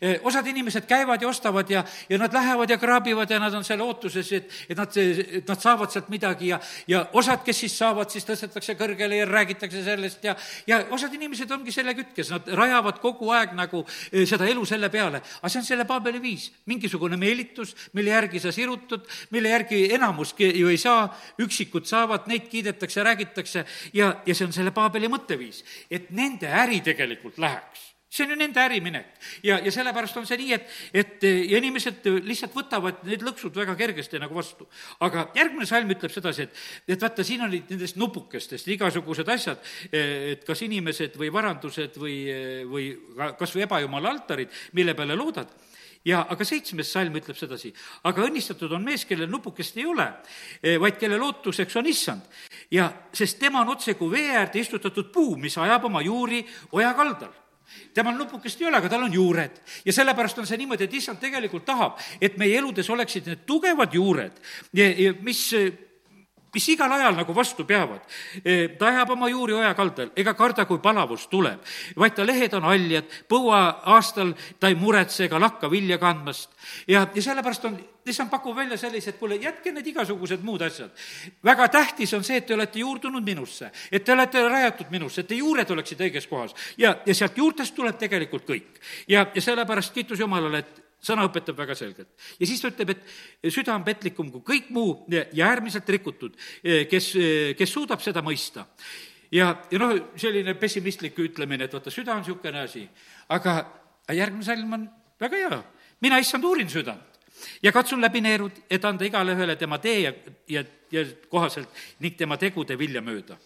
Eh, osad inimesed käivad ja ostavad ja, ja nad lähevad ja kraabivad ja nad on selle ootuses, et, et nad, et nad saavad sealt midagi ja, ja osad, kes siis saavad, siis tõstetakse kõrgele ja räägitakse sellest ja, ja osad inimesed ongi selle kütkes, nad rajavad kogu aeg nagu eh, seda elu selle peale. aga see on selle Paabeli viis, mingisugune meelitus, mille järgi sa sirutud, mille järgi enamus ju ei saa, üksikud saavad, neid kiidetakse, räägitakse ja, ja see on selle Paabeli mõtteviis, et nende äri tegelikult läheks see on ju nende äriminek. ja, ja sellepärast on see nii, et, et ja inimesed lihtsalt võtavad need lõksud väga kergesti nagu vastu. aga järgmine salm ütleb sedasi, et, et vaata, siin olid nendest nupukestest igasugused asjad, et kas inimesed või varandused või, või kas või ebajumala altarid, mille peale loodad ja aga seitsmes salm ütleb sedasi, aga õnnistatud on mees, kellel nupukest ei ole, vaid kelle lootuseks on issand. ja sest tema on otse kui vee äärde istutatud puu, mis ajab oma juuri oja kaldal temal nupukest ei ole, aga tal on juured. ja sellepärast on see niimoodi, et issand tegelikult tahab, et meie eludes oleksid need tugevad juured, mis mis igal ajal nagu vastu peavad. ta ajab oma juuri oja kaldal, ega karda, kui palavus tuleb, vaid ta lehed on haljad, põuaastal ta ei muretse ega lakka vilja kandmast. ja, ja sellepärast on, issand pakub välja sellise, et kuule, jätke need igasugused muud asjad. väga tähtis on see, et te olete juurdunud minusse, et te olete rajatud minusse, et te juured oleksid õiges kohas ja, ja sealt juurtest tuleb tegelikult kõik. ja, ja sellepärast kiitus Jumalale, et sõna õpetab väga selgelt. ja siis ta ütleb, et süda on petlikum kui kõik muu ja äärmiselt rikutud, kes, kes suudab seda mõista. ja, ja noh, selline pessimistlik ütlemine, et vaata, süda on niisugune asi, aga järgmine salm on väga hea. mina, issand, uurin südant ja katsun läbi neerud, et anda igale ühele tema tee ja, ja, ja kohaselt ning tema tegude vilja mööda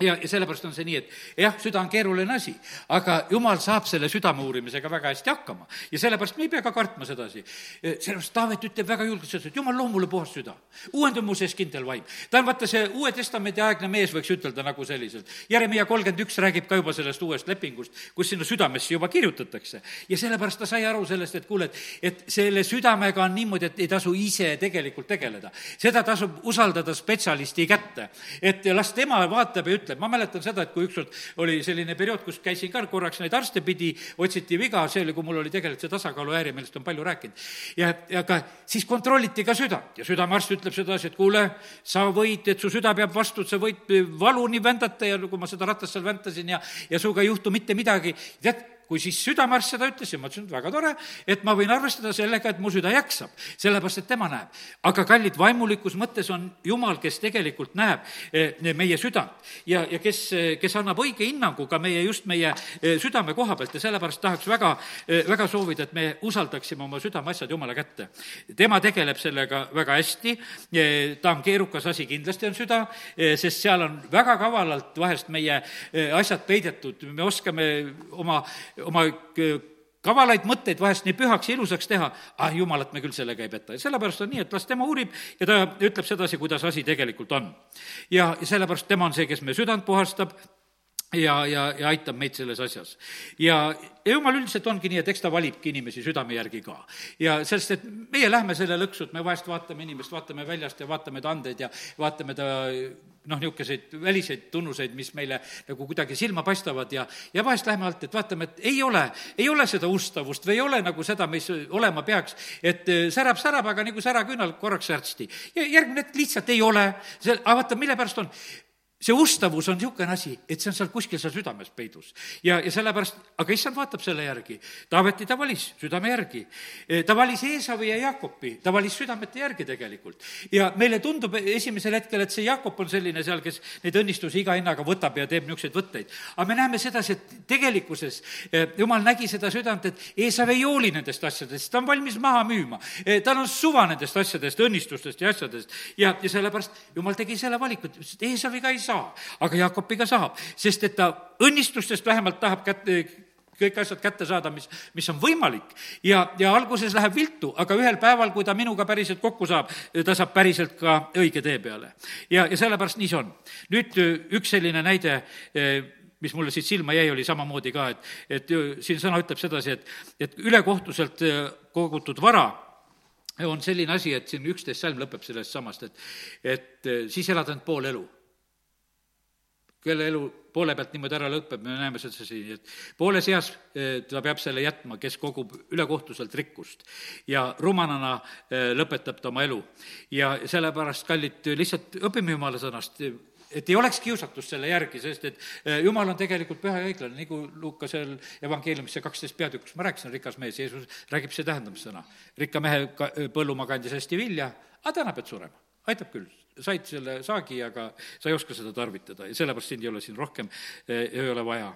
ja, ja sellepärast on see nii, et jah, süda on keeruline asi, aga jumal saab selle südame uurimisega väga hästi hakkama. ja sellepärast me ei pea ka kartma sedasi. sellepärast Taavet ütleb väga julgelt seda, et jumal, loo mulle puhas süda. uuenda mu sees kindel vaim. ta on vaata see Uue Testamendi aegne mees, võiks ütelda nagu selliselt. Jeremiah kolmkümmend üks räägib ka juba sellest uuest lepingust, kus sinna südamesse juba kirjutatakse. ja sellepärast ta sai aru sellest, et kuule, et, et selle südamega on niimoodi, et ei tasu ise tegelikult tegeleda. seda tasub usaldada spetsialisti kätte. et las tema vaatab ja ütleb, ma mäletan seda, et kui ükskord oli selline periood, kus käisin ka korraks neid arste pidi, otsiti viga, see oli, kui mul oli tegelikult see tasakaaluhäire, millest on palju rääkinud. ja, ja ka siis kontrolliti ka südant ja südamearst ütleb sedasi, et kuule, sa võid, et su süda peab vastu, et sa võid valuni vändata ja kui ma seda ratast seal väntasin ja, ja sinuga ei juhtu mitte midagi, tead, kui siis südamearst seda ütles ja ma ütlesin, et väga tore, et ma võin arvestada sellega, et mu süda jaksab, sellepärast et tema näeb. aga kallid, vaimulikus mõttes on Jumal, kes tegelikult näeb eh, meie südant ja, ja kes, kes annab õige hinnangu ka meie, just meie eh, südame koha pealt ja sellepärast tahaks väga, eh, väga soovida, et me usaldaksime oma südameasjad Jumala kätte. tema tegeleb sellega väga hästi, ta on keerukas asi, kindlasti on süda, sest seal on väga kavalalt vahest meie asjad peidetud, me oskame oma oma kavalaid mõtteid vahest nii pühaks ja ilusaks teha, ah jumalat me küll sellega ei peta ja sellepärast on nii, et las tema uurib ja ta ütleb sedasi, kuidas asi tegelikult on. ja, sellepärast tema on see, kes meie südant puhastab ja, ja, ja aitab meid selles asjas. ja, ja jumal üldiselt ongi nii, et eks ta valibki inimesi südame järgi ka. ja sellest, et meie lähme selle lõksu, et me vahest vaatame inimest, vaatame väljast ja vaatame ta andeid ja vaatame ta noh, niisuguseid väliseid tunnuseid, mis meile nagu kuidagi silma paistavad ja, ja vahest läheme alt, et vaatame, et ei ole, ei ole seda ustavust või ei ole nagu seda, mis olema peaks, et äh, särab, särab, aga nagu säraküünal korraks särtsti. ja järgmine hetk lihtsalt ei ole, see, aga vaata, mille pärast on, see ustavus on niisugune asi, et see on seal kuskil seal südames peidus. ja, ja sellepärast, aga issand vaatab selle järgi. Taaveti ta valis südame järgi. E, ta valis Eesavi ja Jaakopi, ta valis südamete järgi tegelikult. ja meile tundub esimesel hetkel, et see Jaakop on selline seal, kes neid õnnistusi iga hinnaga võtab ja teeb niisuguseid võtteid. aga me näeme sedasi, et tegelikkuses e, jumal nägi seda südant, et Eesav ei hooli nendest asjadest, ta on valmis maha müüma. E, tal on suva nendest asjadest, õnnistustest ja asjadest. ja, ja sellepärast jumal tegi selle valiku, et Eesaviga ei saa, aga Jaakopiga saab, sest et ta õnnistustest vähemalt tahab kätte kõik asjad kätte saada, mis, mis on võimalik. ja, ja alguses läheb viltu, aga ühel päeval, kui ta minuga päriselt kokku saab, ta saab päriselt ka õige tee peale. ja, ja sellepärast nii see on. nüüd üks selline näide, mis mulle siit silma jäi, oli samamoodi ka, et, et siin sõna ütleb sedasi, et, et ülekohtuselt kogutud vara on selline asi, et siin üksteist salm lõpeb sellest samast, et, et siis elad ainult pool elu kelle elu poole pealt niimoodi ära lõpeb, me näeme seda siin, et pooles eas eh, ta peab selle jätma, kes kogub ülekohtuselt rikkust. ja rumalana eh, lõpetab ta oma elu. ja sellepärast, kallid, lihtsalt õpime jumala sõnast, et ei oleks kiusatust selle järgi, sest et eh, jumal on tegelikult püha ja õiglane, nagu Lukasel evangeeliumis see kaksteist peatükk, kus ma rääkisin, rikas mees, Jeesus räägib see tähendamissõna. rikka mehe põllumaa kandis hästi vilja, aga täna pead surema, aitab küll said selle saagi, aga sa ei oska seda tarvitada ja sellepärast sind ei ole siin rohkem, eh, ei ole vaja.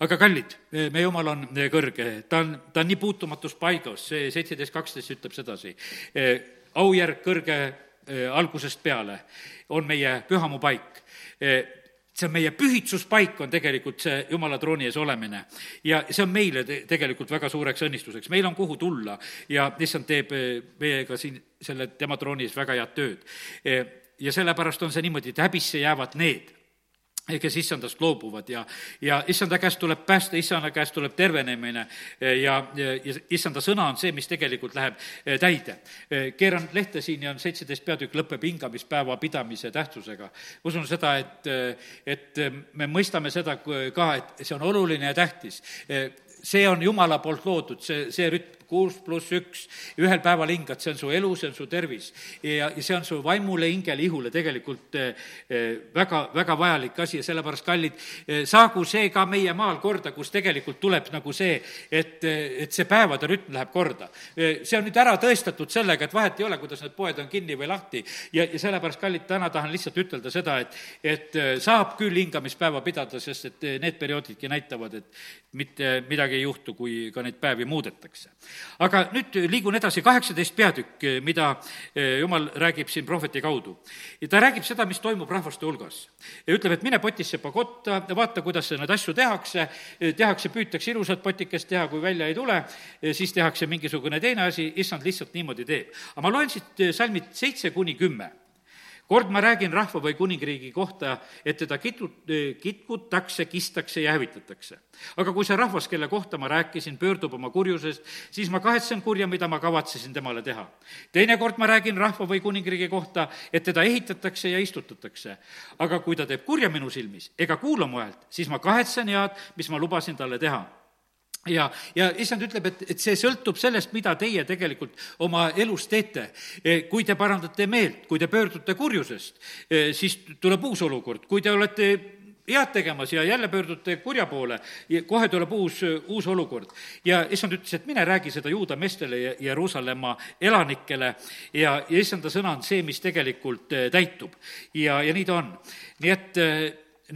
aga kallid, eh, meie jumal on eh, kõrge, ta on, ta on nii puutumatus paigas, see seitseteist kaksteist ütleb sedasi. aujärg kõrge algusest peale on meie pühamu paik see on meie pühitsuspaik, on tegelikult see Jumala trooni ees olemine. ja see on meile te-, tegelikult väga suureks õnnistuseks, meil on kuhu tulla ja issand teeb meiega siin selle tema trooni ees väga head tööd ja sellepärast on see niimoodi, et häbisse jäävad need, kes issandast loobuvad ja, ja issanda käest tuleb päästa, issanda käest tuleb tervenemine ja, ja, ja issanda sõna on see, mis tegelikult läheb eh, täide. Eh, keeran lehte siin ja on seitseteist peatükk, lõpeb hingamispäeva pidamise tähtsusega. usun seda, et, eh, et me mõistame seda ka, et see on oluline ja tähtis see on Jumala poolt loodud, see, see rütm, kuus pluss üks, ühel päeval hingad, see on su elu, see on su tervis. ja, ja see on su vaimule, hingele, ihule tegelikult eh, väga, väga vajalik asi ja sellepärast, kallid, eh, saagu see ka meie maal korda, kus tegelikult tuleb nagu see, et, et see päevade rütm läheb korda. Eh, see on nüüd ära tõestatud sellega, et vahet ei ole, kuidas need poed on kinni või lahti ja, ja sellepärast, kallid, täna tahan lihtsalt ütelda seda, et, et saab küll hingamispäeva pidada, sest et need perioodidki näitavad, et mitte midagi ei juhtu, kui ka neid päevi muudetakse aga nüüd liigun edasi, kaheksateist peatükk, mida eh, jumal räägib siin prohveti kaudu. ja ta räägib seda, mis toimub rahvaste hulgas. ütleb, et mine potissepa kotta, vaata, kuidas neid asju tehakse, tehakse, püütakse ilusat potikest teha, kui välja ei tule, siis tehakse mingisugune teine asi, issand lihtsalt niimoodi teeb. aga ma loen siit salmid seitse kuni kümme kord ma räägin rahva või kuningriigi kohta, et teda kitu-, kitkutakse, kistakse ja hävitatakse. aga kui see rahvas, kelle kohta ma rääkisin, pöördub oma kurjusest, siis ma kahetsen kurja, mida ma kavatsesin temale teha. teinekord ma räägin rahva või kuningriigi kohta, et teda ehitatakse ja istutatakse. aga kui ta teeb kurja minu silmis ega kuula mu häält, siis ma kahetsen head, mis ma lubasin talle teha ja, ja issand ütleb, et, et see sõltub sellest, mida teie tegelikult oma elus teete. E, kui te parandate meelt, kui te pöördute kurjusest, e, siis tuleb uus olukord, kui te olete head tegemas ja jälle pöördute kurja poole, kohe tuleb uus, uus olukord. ja issand ütles, et mine räägi seda juuda meestele ja Jeruusalemma elanikele ja, ja issanda sõna on see, mis tegelikult e, täitub. ja, ja nii ta on. nii et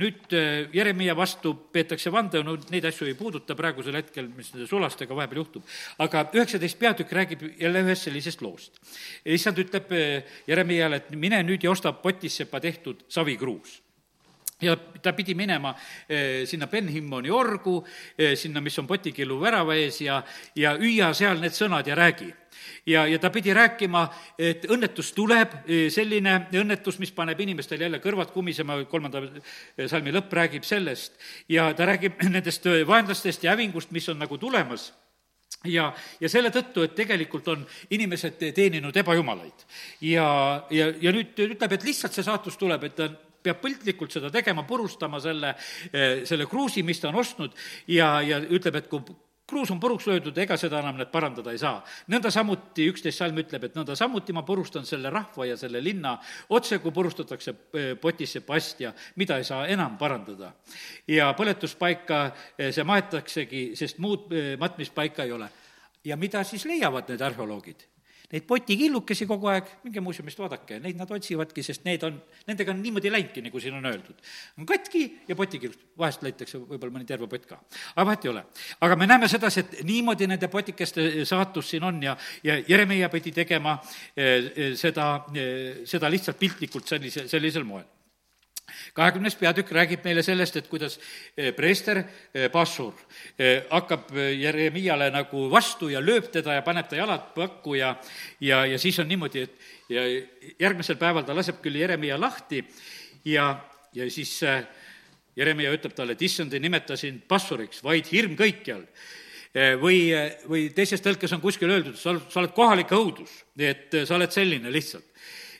nüüd äh, Jeremiah vastu peetakse vandenõu, neid asju ei puuduta praegusel hetkel, mis nende sulastega vahepeal juhtub. aga üheksateist peatükk räägib jälle ühest sellisest loost. issand ütleb äh, Jeremiale, et mine nüüd ja osta potissepa tehtud savikruus ja ta pidi minema eh, sinna Ben-Himmoni orgu eh,, sinna, mis on Potikillu värava ees ja, ja hüüa seal need sõnad ja räägi. Ja, ja ta pidi rääkima, et õnnetus tuleb, e, selline õnnetus, mis paneb inimestel jälle kõrvad kumisema, kolmanda salmi lõpp räägib sellest, ja ta räägib nendest vaenlastest ja hävingust, mis on nagu tulemas. Ja, ja selle tõttu, et tegelikult on inimesed teeninud ebajumalaid. ja, ja, ja nüüd ütleb, et lihtsalt see saatus tuleb, et ta peab piltlikult seda tegema, purustama selle, selle kruusi, mis ta on ostnud ja, ja ütleb, et kui kruus on puruks löödud, ega seda enam need parandada ei saa. nõnda samuti, üksteist salm ütleb, et nõnda samuti ma purustan selle rahva ja selle linna otse, kui purustatakse eh, potisse pastja, mida ei saa enam parandada. ja põletuspaika eh, see maetaksegi, sest muud eh, matmispaika ei ole. ja mida siis leiavad need arheoloogid? Neid potikillukesi kogu aeg, minge muuseumist vaadake, neid nad otsivadki, sest need on, nendega on niimoodi läinudki, nagu siin on öeldud. on katki ja potikillust, vahest leitakse võib-olla mõni terve pott ka, aga vahet ei ole. aga me näeme sedasi, et niimoodi nende potikeste saatus siin on ja, ja Jeremiah pidi tegema eh, seda, eh, seda lihtsalt piltlikult sellise, sellisel moel kahekümnes peatükk räägib meile sellest, et kuidas eh, preester eh, Passur eh, hakkab Jeremiale nagu vastu ja lööb teda ja paneb ta jalad pakku ja, ja, ja siis on niimoodi, et ja järgmisel päeval ta laseb küll Jeremia lahti ja, ja siis Jeremia ütleb talle, et issand, ei nimeta sind passuriks, vaid hirm kõikjal või, või teises tõlkes on kuskil öeldud, sa, sa oled kohalik õudus, et sa oled selline lihtsalt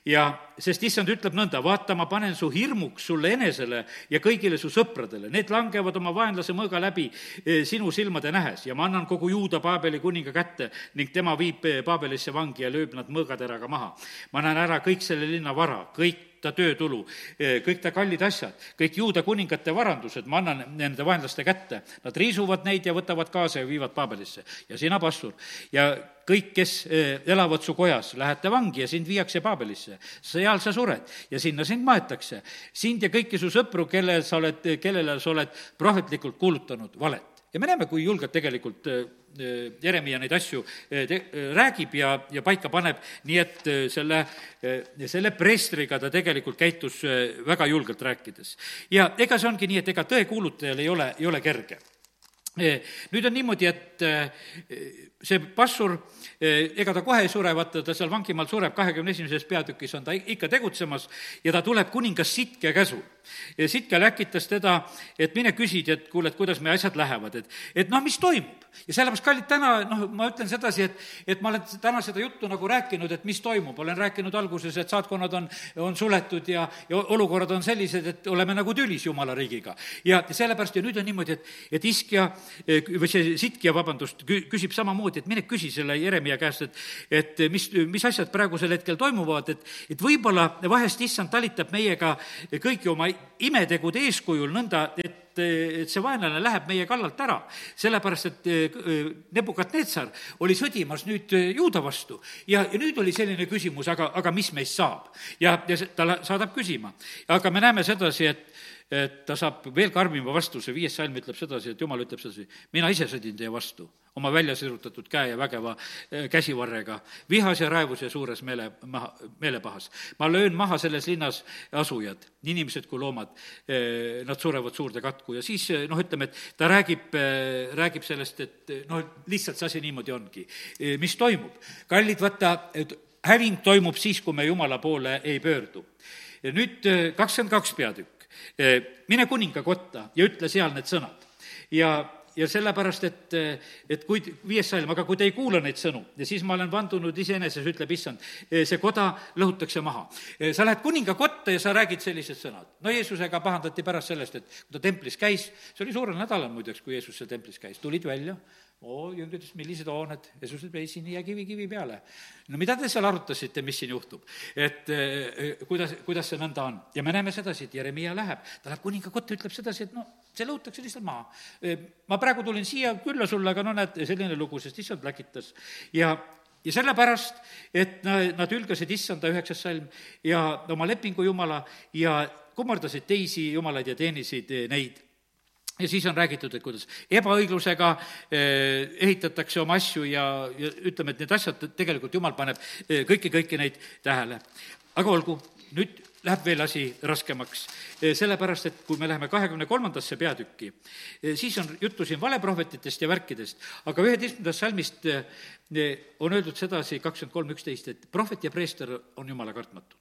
ja sest issand ütleb nõnda, vaata, ma panen su hirmuks sulle enesele ja kõigile su sõpradele, need langevad oma vaenlase mõõga läbi eh, sinu silmade nähes ja ma annan kogu juuda Paabeli kuninga kätte ning tema viib eh, Paabelisse vangi ja lööb nad mõõgateraga maha. ma näen ära kõik selle linna vara, kõik ta töötulu, eh, kõik ta kallid asjad, kõik juuda kuningate varandused ma annan nende vaenlaste kätte. Nad riisuvad neid ja võtavad kaasa ja viivad Paabelisse. ja sina, pastor, ja kõik, kes eh, elavad su kojas, lähete vangi ja sind viiakse Paabelisse. seal sa sured ja sinna sind maetakse. sind ja kõiki su sõpru, kelle sa oled, kellele sa oled prohvetlikult kuulutanud valet. Ja me näeme, kui julgelt tegelikult eh, Äh, Jeremiah neid asju äh, te-, äh, räägib ja, ja paika paneb, nii et selle, selle preestriga ta tegelikult käitus väga julgelt rääkides. ja ega see ongi nii, et ega tõekuulutajal ei ole, ei ole kerge nüüd on niimoodi, et see passur, ega ta kohe ei sure, vaata, ta seal vangimaal sureb, kahekümne esimeses peatükis on ta ikka tegutsemas ja ta tuleb kuningas Sitke käsul Sitkel äkitas teda, et mine küsid, et kuule, et kuidas meie asjad lähevad, et, et noh, mis toimub. ja sellepärast, kallid, täna noh, ma ütlen sedasi, et, et ma olen täna seda juttu nagu rääkinud, et mis toimub, olen rääkinud alguses, et saatkonnad on, on suletud ja, ja olukorrad on sellised, et oleme nagu tülis Jumala riigiga. ja sellepärast ja nüüd on niimoodi, et, et Iskja või see Sitkja, vabandust, küsib samamoodi, et mine küsi selle Jeremia käest, et, et mis, mis asjad praegusel hetkel toimuvad, et, et võib-olla vahest issand talitab meiega kõigi oma imetegude eeskujul nõnda, et et see vaenlane läheb meie kallalt ära, sellepärast et eh, Nebukadnetsar oli sõdimas nüüd eh, juuda vastu ja, ja nüüd oli selline küsimus, aga, aga mis meist saab? ja, ja ta saadab küsima. aga me näeme sedasi, et et ta saab veel karmima vastuse, viies salm ütleb sedasi, et jumal ütleb sedasi, mina ise sõdin teie vastu oma välja sirutatud käe ja vägeva eh, käsivarrega, vihas ja raevus ja suures meele, maha, meelepahas. ma löön maha selles linnas asujad, nii inimesed kui loomad, eh, nad surevad suurde katku ja siis eh, noh, ütleme, et ta räägib, räägib sellest, et noh, lihtsalt see asi niimoodi ongi. mis toimub? kallid, vaata, häving toimub siis, kui me Jumala poole ei pöördu. nüüd kakskümmend kaks peatükk mine kuninga kotta ja ütle seal need sõnad. ja, ja sellepärast, et, et kui, viies salm, aga kui te ei kuula neid sõnu siis ma olen vandunud iseeneses, ütleb issand, see koda lõhutakse maha. sa lähed kuninga kotta ja sa räägid sellised sõnad. no Jeesusega pahandati pärast sellest, et kui ta templis käis, see oli suurel nädalal muideks, kui Jeesus seal templis käis, tulid välja oo, jüngrid ütlesid, millised hooned, Jeesus ütles, ei, siin ei jää kivi kivi peale. no mida te seal arutasite, mis siin juhtub? et eh, kuidas, kuidas see nõnda on? ja me näeme sedasi, et Jeremiah läheb, ta läheb kuninga kotta, ütleb sedasi, et no see lõhutakse lihtsalt maha. Eh, ma praegu tulin siia külla sulle, aga no näed, selline lugu, sest issand läkitas. ja ja sellepärast, et nad ülgasid issanda üheksas salm ja oma lepingu jumala ja kummardasid teisi jumalaid ja teenisid neid ja siis on räägitud, et kuidas ebaõiglusega eh, ehitatakse oma asju ja, ja ütleme, et need asjad tegelikult jumal paneb eh, kõiki, kõiki neid tähele. aga olgu, nüüd läheb veel asi raskemaks, eh, sellepärast et kui me läheme kahekümne kolmandasse peatükki, siis on juttu siin valeprohvetitest ja värkidest, aga üheteistkümnendast salmist on öeldud sedasi, kakskümmend kolm, üksteist, et prohvet ja preester on jumala kartmatud.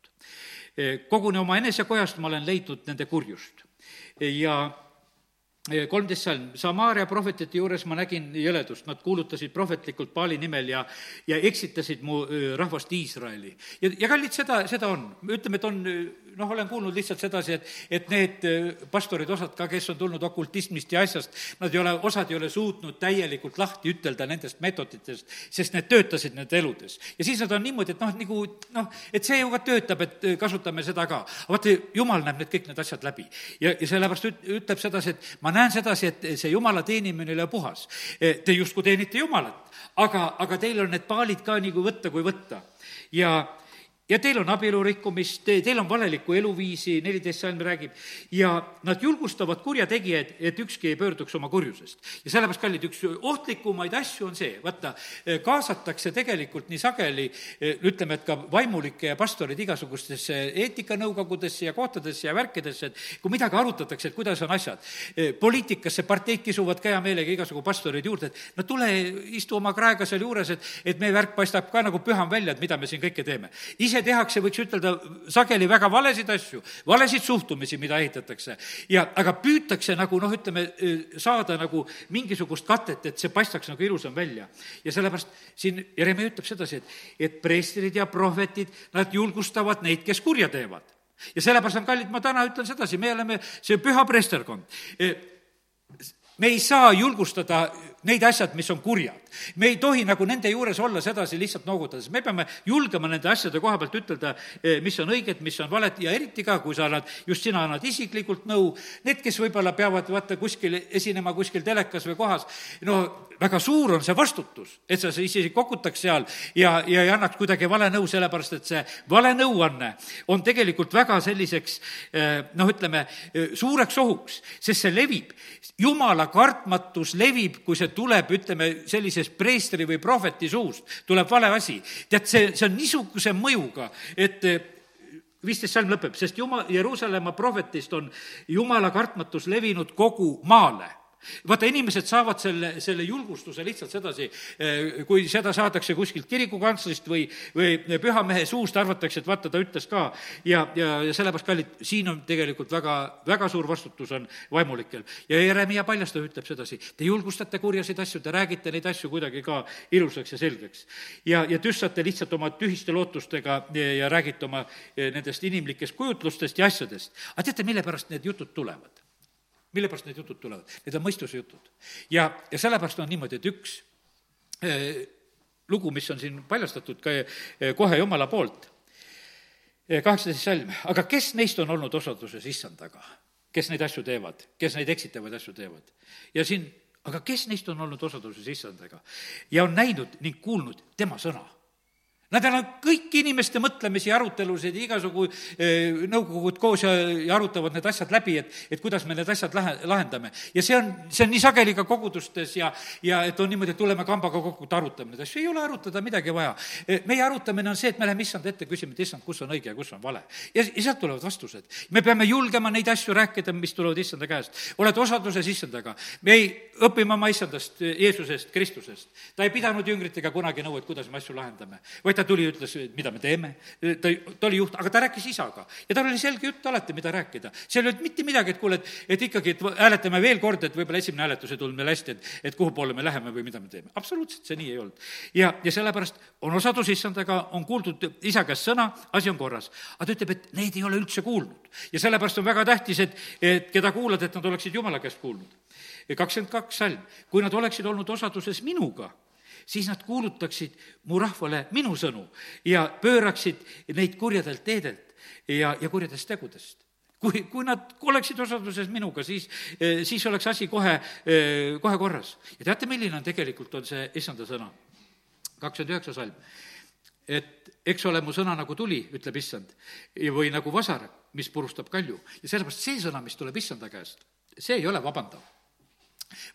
koguni oma enesekojast ma olen leidnud nende kurjust ja kolmteist salm, Samaaria prohvetite juures ma nägin jõledust, nad kuulutasid prohvetlikult Paali nimel ja, ja eksitasid mu rahvast Iisraeli. ja, ja kallid, seda, seda on, ütleme, et on noh, olen kuulnud lihtsalt sedasi, et, et need äh, pastorid, osad ka, kes on tulnud okultismist ja asjast, nad ei ole, osad ei ole suutnud täielikult lahti ütelda nendest meetoditest, sest need töötasid nende eludes. ja siis nad on niimoodi, et noh, nagu noh, et see ju ka töötab, et äh, kasutame seda ka. vaata, jumal näeb need kõik need asjad läbi. ja, ja sellepärast üt-, ütleb sedasi, et ma näen sedasi, et see jumala teenimine ei ole puhas. E, te justkui teenite Jumalat, aga, aga teil on need paalid ka nii kui võtta, kui võtta. ja ja teil on abielu rikkumist, teil on valelikku eluviisi, neliteist salm räägib, ja nad julgustavad kurjategijaid, et ükski ei pöörduks oma kurjusest. ja sellepärast, kallid, üks ohtlikumaid asju on see, vaata, kaasatakse tegelikult nii sageli, ütleme, et ka vaimulikke ja pastoreid igasugustesse eetikanõukogudesse ja kohtadesse ja värkidesse, et kui midagi arutatakse, et kuidas on asjad, poliitikasse parteid kisuvad ka hea meelega igasugu pastoreid juurde, et no tule, istu oma kraega seal juures, et, et meie värk paistab ka nagu püham välja, et mida me siin kõike teeme. Ise tehakse, võiks ütelda, sageli väga valesid asju, valesid suhtumisi, mida ehitatakse. ja, aga püütakse nagu noh, ütleme, saada nagu mingisugust katet, et see paistaks nagu ilusam välja. ja sellepärast siin Jeremia ütleb sedasi, et, et preestrid ja prohvetid, nad julgustavad neid, kes kurja teevad. ja sellepärast on kallid, ma täna ütlen sedasi, me oleme see püha preesterkond. me ei saa julgustada neid asjad, mis on kurjad. me ei tohi nagu nende juures olla sedasi lihtsalt noogutades, me peame julgema nende asjade koha pealt ütelda, eh, mis on õiged, mis on valed ja eriti ka, kui sa annad, just sina annad isiklikult nõu, need, kes võib-olla peavad vaata kuskil esinema kuskil telekas või kohas, no väga suur on see vastutus, et sa isegi kokutaks seal ja, ja ei annaks kuidagi vale nõu, sellepärast et see vale nõuanne on tegelikult väga selliseks eh, noh, ütleme, eh, suureks ohuks, sest see levib. jumala kartmatus levib, kui see tuleb, ütleme, sellisest preestri või prohveti suust, tuleb vale asi. tead, see, see on niisuguse mõjuga, et eh, viisteist salm lõpeb, sest Juma-, Jeruusalemma prohvetist on jumala kartmatus levinud kogu maale vaata, inimesed saavad selle, selle julgustuse lihtsalt sedasi, kui seda saadakse kuskilt kirikukantslerist või, või pühamehe suust, arvatakse, et vaata, ta ütles ka ja, ja, ja sellepärast, kallid, siin on tegelikult väga, väga suur vastutus on vaimulikel. ja Jeremiah paljastab, ütleb sedasi, te julgustate kurjaseid asju, te räägite neid asju kuidagi ka ilusaks ja selgeks. ja, ja tüssate lihtsalt oma tühiste lootustega ja, ja räägite oma nendest inimlikest kujutlustest ja asjadest. aga teate, mille pärast need jutud tulevad? Mille pärast need jutud tulevad? Need on mõistuse jutud. ja, ja sellepärast on niimoodi, et üks eh, lugu, mis on siin paljastatud ka eh, kohe Jumala poolt, eh, kaheksateist salm, aga kes neist on olnud osaduses issandaga? kes neid asju teevad, kes neid eksitavaid asju teevad? ja siin, aga kes neist on olnud osaduses issandaga ja on näinud ning kuulnud tema sõna Nad on kõiki inimeste mõtlemisi ja arutelusid, igasugu eh, nõukogud koos ja, ja arutavad need asjad läbi, et, et kuidas me need asjad lähe, lahendame. ja see on, see on nii sageli ka kogudustes ja, ja et on niimoodi, et tuleme kambaga kokku, et arutame neid asju, ei ole arutada midagi vaja. Eh, meie arutamine on see, et me läheme issand ette, küsime, et issand, kus on õige ja kus on vale. ja, ja sealt tulevad vastused. me peame julgema neid asju rääkida, mis tulevad issanda käest. oled osaduses issandaga. me ei, õpime oma issandast, Jeesusest, Kristusest. ta ei pidanud jüngritega kunagi nõu, et kuidas me asju lahendame, vaid ta ta tuli ütles, mida me teeme. ta, ta oli juht, aga ta rääkis isaga ja tal oli selge jutt alati, mida rääkida. seal ei olnud mitte midagi, et kuule, et, et ikkagi, et hääletame veel kord, et võib-olla esimene hääletus ei tulnud meil hästi, et, et kuhu poole me läheme või mida me teeme. absoluutselt see nii ei olnud. ja, ja sellepärast on osadus issandaga, on kuuldud isa käest sõna, asi on korras. aga ta ütleb, et neid ei ole üldse kuulnud. ja sellepärast on väga tähtis, et, et keda kuulad, et nad oleksid jumala käest kuulnud. kakskümmend kaks salm, kui nad oleksid olnud osaduses minuga siis nad kuulutaksid mu rahvale minu sõnu ja pööraksid neid kurjadelt teedelt ja, ja kurjadest tegudest kui, kui nad oleksid osaduses minuga, siis, siis oleks asi kohe, kohe korras. ja teate, milline on tegelikult, on see issanda sõna? kakskümmend üheksa salm. et eks ole mu sõna nagu tuli, ütleb issand, või nagu vasar, mis purustab kalju. ja sellepärast see sõna, mis tuleb issanda käest, see ei ole vabandav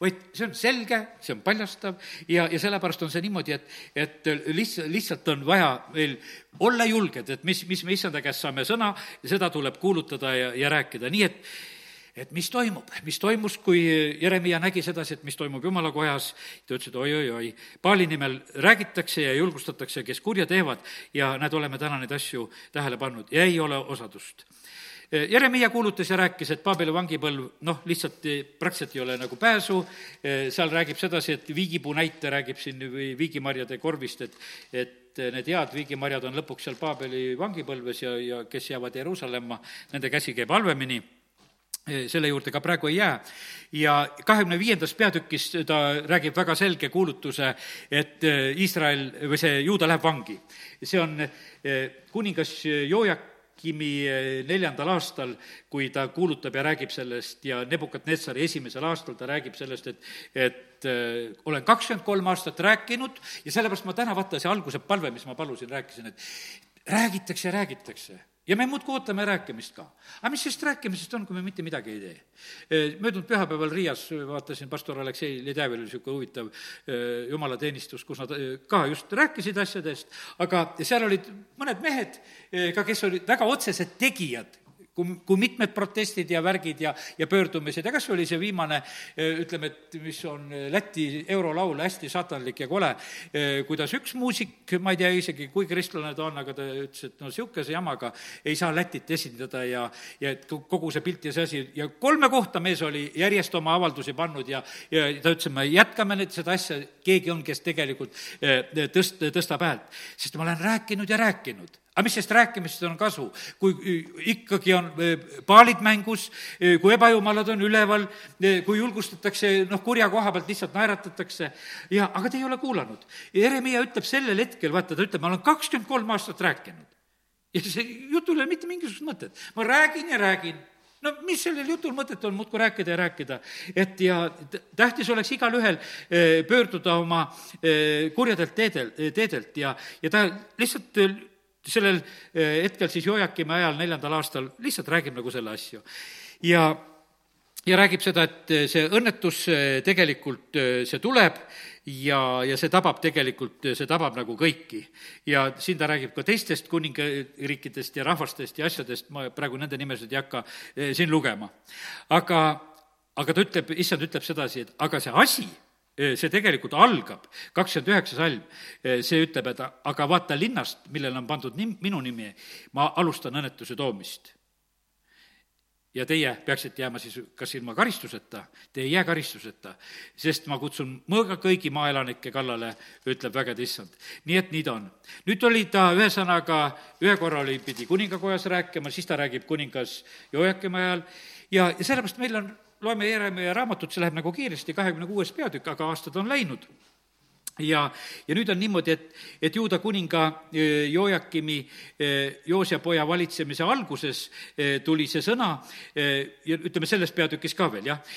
vaid see on selge, see on paljastav ja, ja sellepärast on see niimoodi, et, et lihtsalt, lihtsalt on vaja meil olla julged, et mis, mis me issanda käest saame sõna, seda tuleb kuulutada ja, ja rääkida, nii et et mis toimub, mis toimus, kui Jeremiah nägi sedasi, et mis toimub jumala kojas, ta ütles, et oi-oi-oi, Paali nimel räägitakse ja julgustatakse, kes kurja teevad ja näed, oleme täna neid asju tähele pannud ja ei ole osadust Jeremiah kuulutas ja rääkis, et Paabeli vangipõlv noh, lihtsalt praktiliselt ei ole nagu pääsu, seal räägib sedasi, et viigipuu näite räägib siin või viigimarjade korvist, et, et need head viigimarjad on lõpuks seal Paabeli vangipõlves ja, ja kes jäävad Jeruusalemma, nende käsi käib halvemini selle juurde ka praegu ei jää. ja kahekümne viiendas peatükis ta räägib väga selge kuulutuse, et Iisrael või see juuda läheb vangi. see on kuningas Joojak Kimi eh, neljandal aastal, kui ta kuulutab ja räägib sellest ja Nebukadnetsari esimesel aastal ta räägib sellest, et, et äh, olen kakskümmend kolm aastat rääkinud ja sellepärast ma täna, vaata, see alguse palve, mis ma palusin, rääkisin, et räägitakse ja räägitakse ja me muudkui ootame rääkimist ka. aga mis sellest rääkimisest on, kui me mitte midagi ei tee? Möödunud pühapäeval Riias vaatasin pastor Aleksei Ledjävil oli niisugune huvitav jumalateenistus, kus nad ka just rääkisid asjadest, aga seal olid mõned mehed ka, kes olid väga otsesed tegijad kui, kui mitmed protestid ja värgid ja, ja pöördumised ja kas või oli see viimane, ütleme, et mis on Läti eurolaul hästi saatanlik ja kole, kuidas üks muusik, ma ei tea isegi, kui kristlane ta on, aga ta ütles, et no niisuguse jamaga ei saa Lätit esindada ja, ja et kogu see pilt ja see asi. Ja kolme kohta mees oli järjest oma avaldusi pannud ja, ja ta ütles, et me jätkame nüüd seda asja, keegi on, kes tegelikult tõst-, tõstab häält. sest ma olen rääkinud ja rääkinud aga mis sellest rääkimisest on kasu, kui ikkagi on paalid mängus, kui ebajumalad on üleval, kui julgustatakse, noh, kurja koha pealt lihtsalt naeratatakse ja, aga te ei ole kuulanud. Jeremiah ütleb sellel hetkel, vaata, ta ütleb, ma olen kakskümmend kolm aastat rääkinud. ja see jutul ei ole mitte mingisugust mõtet. ma räägin ja räägin no mis sellel jutul mõtet on, muudkui rääkida ja rääkida. et ja tähtis oleks igalühel pöörduda oma kurjadelt teedel, teedelt ja, ja ta lihtsalt sellel eh, hetkel siis Jojakimi ajal, neljandal aastal, lihtsalt räägib nagu selle asju. ja, ja räägib seda, et eh, see õnnetus eh, tegelikult, see tuleb ja, ja see tabab tegelikult, see tabab nagu kõiki. ja siin ta räägib ka teistest kuningriikidest ja rahvastest ja asjadest, ma praegu nende nimesid ei hakka siin lugema. aga aga ta ütleb, issand ütleb sedasi, et aga see asi, see tegelikult algab, kakskümmend üheksa salm, see ütleb, et aga vaata linnast, millele on pandud nim-, minu nimi, ma alustan õnnetuse toomist ja teie peaksite jääma siis kas ilma karistuseta, te ei jää karistuseta, sest ma kutsun mõõga kõigi maaelanike kallale, ütleb vägede issand. nii et nii ta on. nüüd oli ta ühesõnaga, ühe korra oli, pidi kuningakojas rääkima, siis ta räägib kuningas Joakimi ajal ja, ja sellepärast meil on, loeme Jeremia raamatut, see läheb nagu kiiresti, kahekümne kuues peatükk, aga aastad on läinud. Ja, ja nüüd on niimoodi, et, et Juuda kuninga e, Joakimi e, Joosia poja valitsemise alguses e, tuli see sõna ja ütleme, selles peatükis ka veel, jah,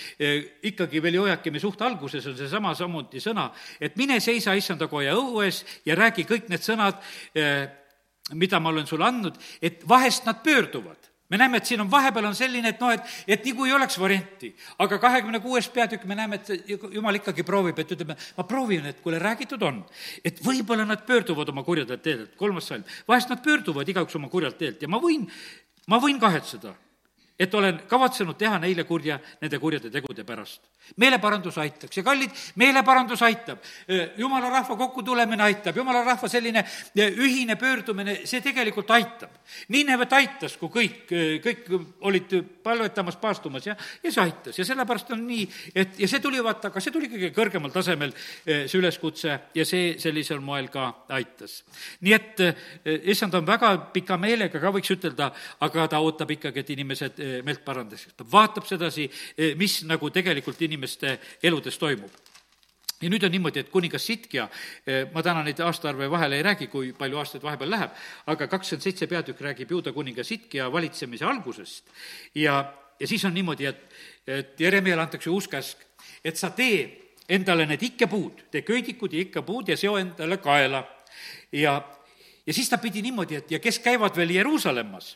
ikkagi veel Joakimi suht alguses on seesama samuti sõna, et mine seisa issanda koja õues ja räägi kõik need sõnad, mida ma olen sulle andnud, et vahest nad pöörduvad me näeme, et siin on vahepeal on selline, et noh, et, et kui ei oleks varianti, aga kahekümne kuues peatükk me näeme, et jumal ikkagi proovib, et ütleme, ma proovin, et kuule, räägitud on, et võib-olla nad pöörduvad oma kurjadelt teedelt, kolmas salm, vahest nad pöörduvad igaüks oma kurjalt teelt ja ma võin, ma võin kahetseda et olen kavatsenud teha neile kurja nende kurjade tegude pärast. meeleparandus aitaks ja kallid, meeleparandus aitab. jumala rahva kokkutulemine aitab, jumala rahva selline ühine pöördumine, see tegelikult aitab. Niinevet aitas, kui kõik, kõik olid palvetamas, paastumas ja, ja see aitas ja sellepärast on nii, et ja see tuli, vaata, aga see tuli kõige kõrgemal tasemel, see üleskutse, ja see sellisel moel ka aitas. nii et issand on väga pika meelega ka, võiks ütelda, aga ta ootab ikkagi, et inimesed meelt parandas, ta vaatab sedasi, eh, mis nagu tegelikult inimeste eludes toimub. Ja nüüd on niimoodi, et kuningas Sitkia, eh, ma täna neid aastaarve vahele ei räägi, kui palju aastaid vahepeal läheb, aga kakskümmend seitse peatükk räägib juuda kuninga Sitkia valitsemise algusest. Ja, ja siis on niimoodi, et, et Jeremiale antakse uus käsk, et sa tee endale need ikkepuud, tee köidikud ja ikkepuud ja seo endale kaela. ja, ja siis ta pidi niimoodi, et ja kes käivad veel Jeruusalemmas,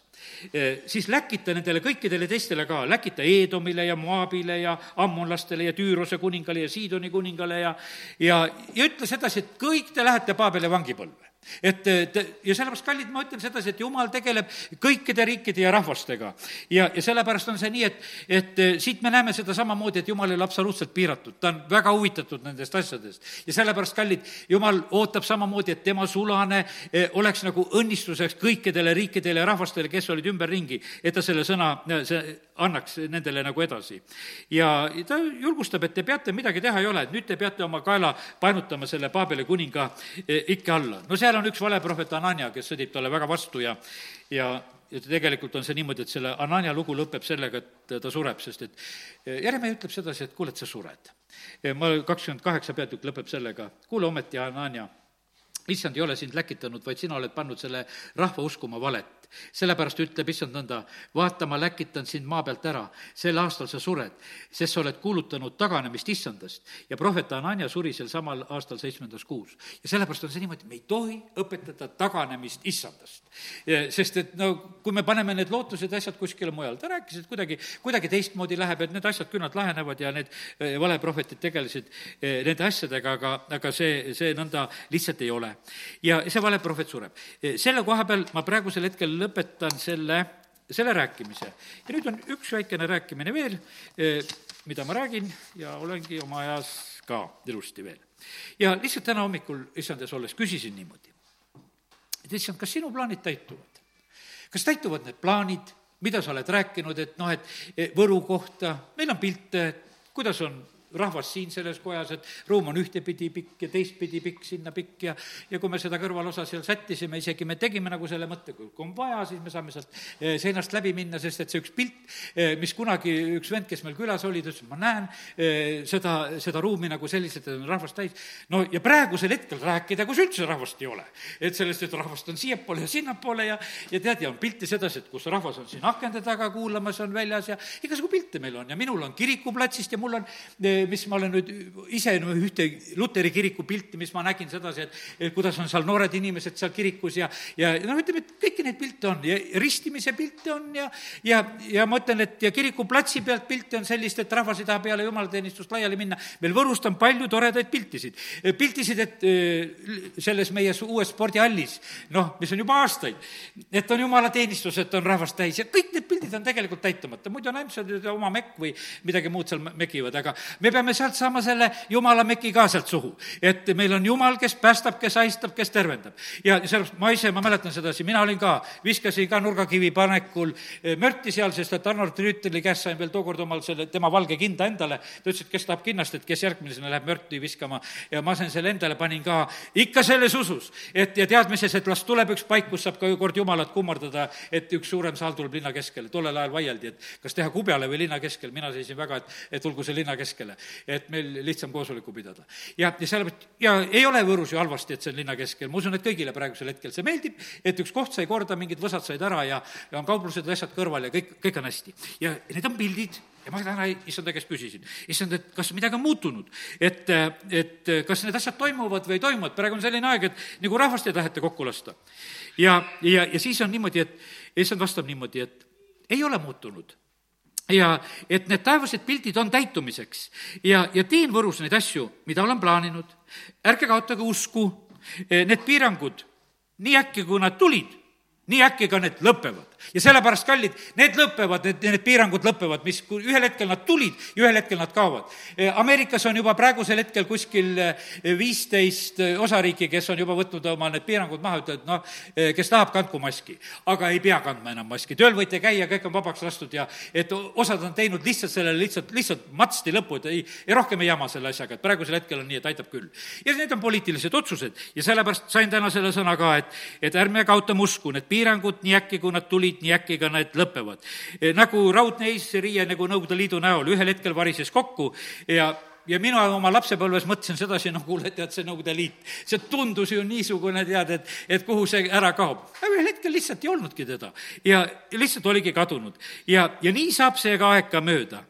eh, siis läkita nendele kõikidele teistele ka, läkita Eedomile ja Moabile ja ammonlastele ja Tüürose kuningale ja Siidoni kuningale ja ja, ja ütles edasi, et kõik te lähete Paabeli vangipõlve et ja sellepärast, kallid, ma ütlen sedasi, et jumal tegeleb kõikide riikide ja rahvastega. ja, ja sellepärast on see nii, et, et siit me näeme seda samamoodi, et jumal ei ole absoluutselt piiratud, ta on väga huvitatud nendest asjadest. ja sellepärast, kallid, jumal ootab samamoodi, et tema sulane eh, oleks nagu õnnistuseks kõikidele riikidele ja rahvastele, kes olid ümberringi, et ta selle sõna, see annaks nendele nagu edasi. ja ta julgustab, et te peate, midagi teha ei ole, et nüüd te peate oma kaela painutama selle Paabeli kuninga eh, ikke alla. no seal on üks valeprohvet Anania, kes sõdib talle väga vastu ja, ja ja tegelikult on see niimoodi, et selle Anania lugu lõpeb sellega, et ta sureb, sest et eh, Jeremia ütleb sedasi, et kuule, et sa sured. Eh, ma, kakskümmend kaheksa peatükk lõpeb sellega, kuule ometi, Anania, issand ei ole sind läkitanud, vaid sina oled pannud selle rahva uskuma valet sellepärast ütleb issand nõnda, vaata, ma läkitan sind maa pealt ära, sel aastal sa sured, sest sa oled kuulutanud taganemist issandast. ja prohvet Anania suri sel samal aastal seitsmendas kuus. ja sellepärast on see niimoodi, me ei tohi õpetada taganemist issandast. sest et no kui me paneme need lootused, asjad kuskile mujale, ta rääkis, et kuidagi, kuidagi teistmoodi läheb, et need asjad küll nad lahenevad ja need eh, valeprohvetid tegelesid eh, nende asjadega, aga, aga see, see nõnda lihtsalt ei ole. ja see valeprohvet sureb. Eh, selle koha peal ma praegusel hetkel lõpetan selle, selle rääkimise. ja nüüd on üks väikene rääkimine veel, eh, mida ma räägin ja olengi oma ajas ka ilusti veel. ja lihtsalt täna hommikul issandas olles küsisin niimoodi, et issand, kas sinu plaanid täituvad? kas täituvad need plaanid, mida sa oled rääkinud, et noh, et eh, Võru kohta, meil on pilte, kuidas on rahvas siin selles kojas, et ruum on ühtepidi pikk ja teistpidi pikk, sinna pikk ja ja kui me seda kõrvalosa seal sättisime, isegi me tegime nagu selle mõtte, kui on vaja, siis me saame sealt eh, seinast läbi minna, sest et see üks pilt, eh, mis kunagi üks vend, kes meil külas oli, ta ütles, ma näen eh, seda, seda ruumi nagu selliselt, et on rahvast täis. no ja praegusel hetkel rääkida, kus üldse rahvast ei ole. et sellest, et rahvast on siiapoole ja sinnapoole ja, ja tead, ja on pilte sedasi, et kus rahvas on siin akende taga kuulamas, on väljas ja igasugu pilte meil on ja minul on kirikuplatsist ja mul on mis ma olen nüüd ise no, ühte Luteri kiriku pilti, mis ma nägin sedasi, et, kuidas on seal noored inimesed seal kirikus ja, ja noh, ütleme, et kõiki neid pilte on ja ristimise pilte on ja, ja, ja ma ütlen, et ja kirikuplatsi pealt pilte on sellist, et rahvas ei taha peale jumalateenistust laiali minna. meil Võrust on palju toredaid piltisid. piltisid, et selles meie uues spordihallis, noh, mis on juba aastaid, et on jumalateenistus, et on rahvast täis ja kõik need pildid on tegelikult täitumata, muidu on ämsad oma mekk või midagi muud seal mekivad, aga me peame sealt saama selle jumala meki ka sealt suhu. et meil on jumal, kes päästab, kes ahistab, kes tervendab. ja sellepärast ma ise, ma mäletan sedasi, mina olin ka, viskasin ka nurgakivi panekul eh, mörti seal, sest et Arnold Rüütli käest sain veel tookord omal selle, tema valge kinda endale, ta ütles, et kes tahab kinnast, et kes järgmisena läheb mörti viskama ja ma sain selle endale, panin ka ikka selles usus, et ja teadmises, et las tuleb üks paik, kus saab ka kord Jumalat kummardada, et üks suurem saal tuleb linna keskele. tollel ajal vaieldi, et kas teha kubjale või linna keskel, mina seisin väga, et, et tulgu see linna keskele, et meil lihtsam koosoleku pidada. ja, ja sellepärast, ja ei ole Võrus ju halvasti, et see on linna keskel, ma usun, et kõigile praegusel hetkel see meeldib, et üks koht sai korda, mingid võsad said ära ja, ja on kauplused ja asjad kõrval ja kõik, kõik on hästi. ja need on pildid ja ma täna issanda käest küsisin, issand, et kas midagi on muutunud, et, et kas need asjad toimuvad või ei toimu, et praegu on selline aeg, et nagu rahvast ei taheta kokku lasta. ja, ja, ja siis on niimoodi, et issand vastab niimoodi, et ei ole muutunud ja et need taevased pildid on täitumiseks. Ja, ja teen Võrus neid asju, mida olen plaaninud. ärge kaotage usku, need piirangud, nii äkki, kui nad tulid, nii äkki ka need lõpevad ja sellepärast, kallid, need lõpevad, need, need piirangud lõpevad, mis ühel hetkel nad tulid ja ühel hetkel nad kaovad. Eh, Ameerikas on juba praegusel hetkel kuskil eh, viisteist eh, osariiki, kes on juba võtnud oma need piirangud maha, ütlevad noh, kes tahab, kandku maski. aga ei pea kandma enam maski, tööl võite käia, kõik on vabaks lastud ja et osad on teinud lihtsalt sellele lihtsalt, lihtsalt matsti lõpu, et ei, ei rohkem ei jama selle asjaga, et praegusel hetkel on nii, et aitab küll. ja need on poliitilised otsused ja sellepärast sain täna selle sõna ka, et, et ärme kaotame usku, need piirangud, nii äkki kui nad tulid, nii äkki ka need lõpevad. Eh, nagu raudne eesriie nagu Nõukogude Liidu näol ühel hetkel varises kokku ja ja mina oma lapsepõlves mõtlesin sedasi, no kuule, tead, see Nõukogude Liit, see tundus ju niisugune, tead, et, et kuhu see ära kaob. ühel hetkel lihtsalt ei olnudki teda ja lihtsalt oligi kadunud. ja, ja nii saab see ka aeg ka mööda.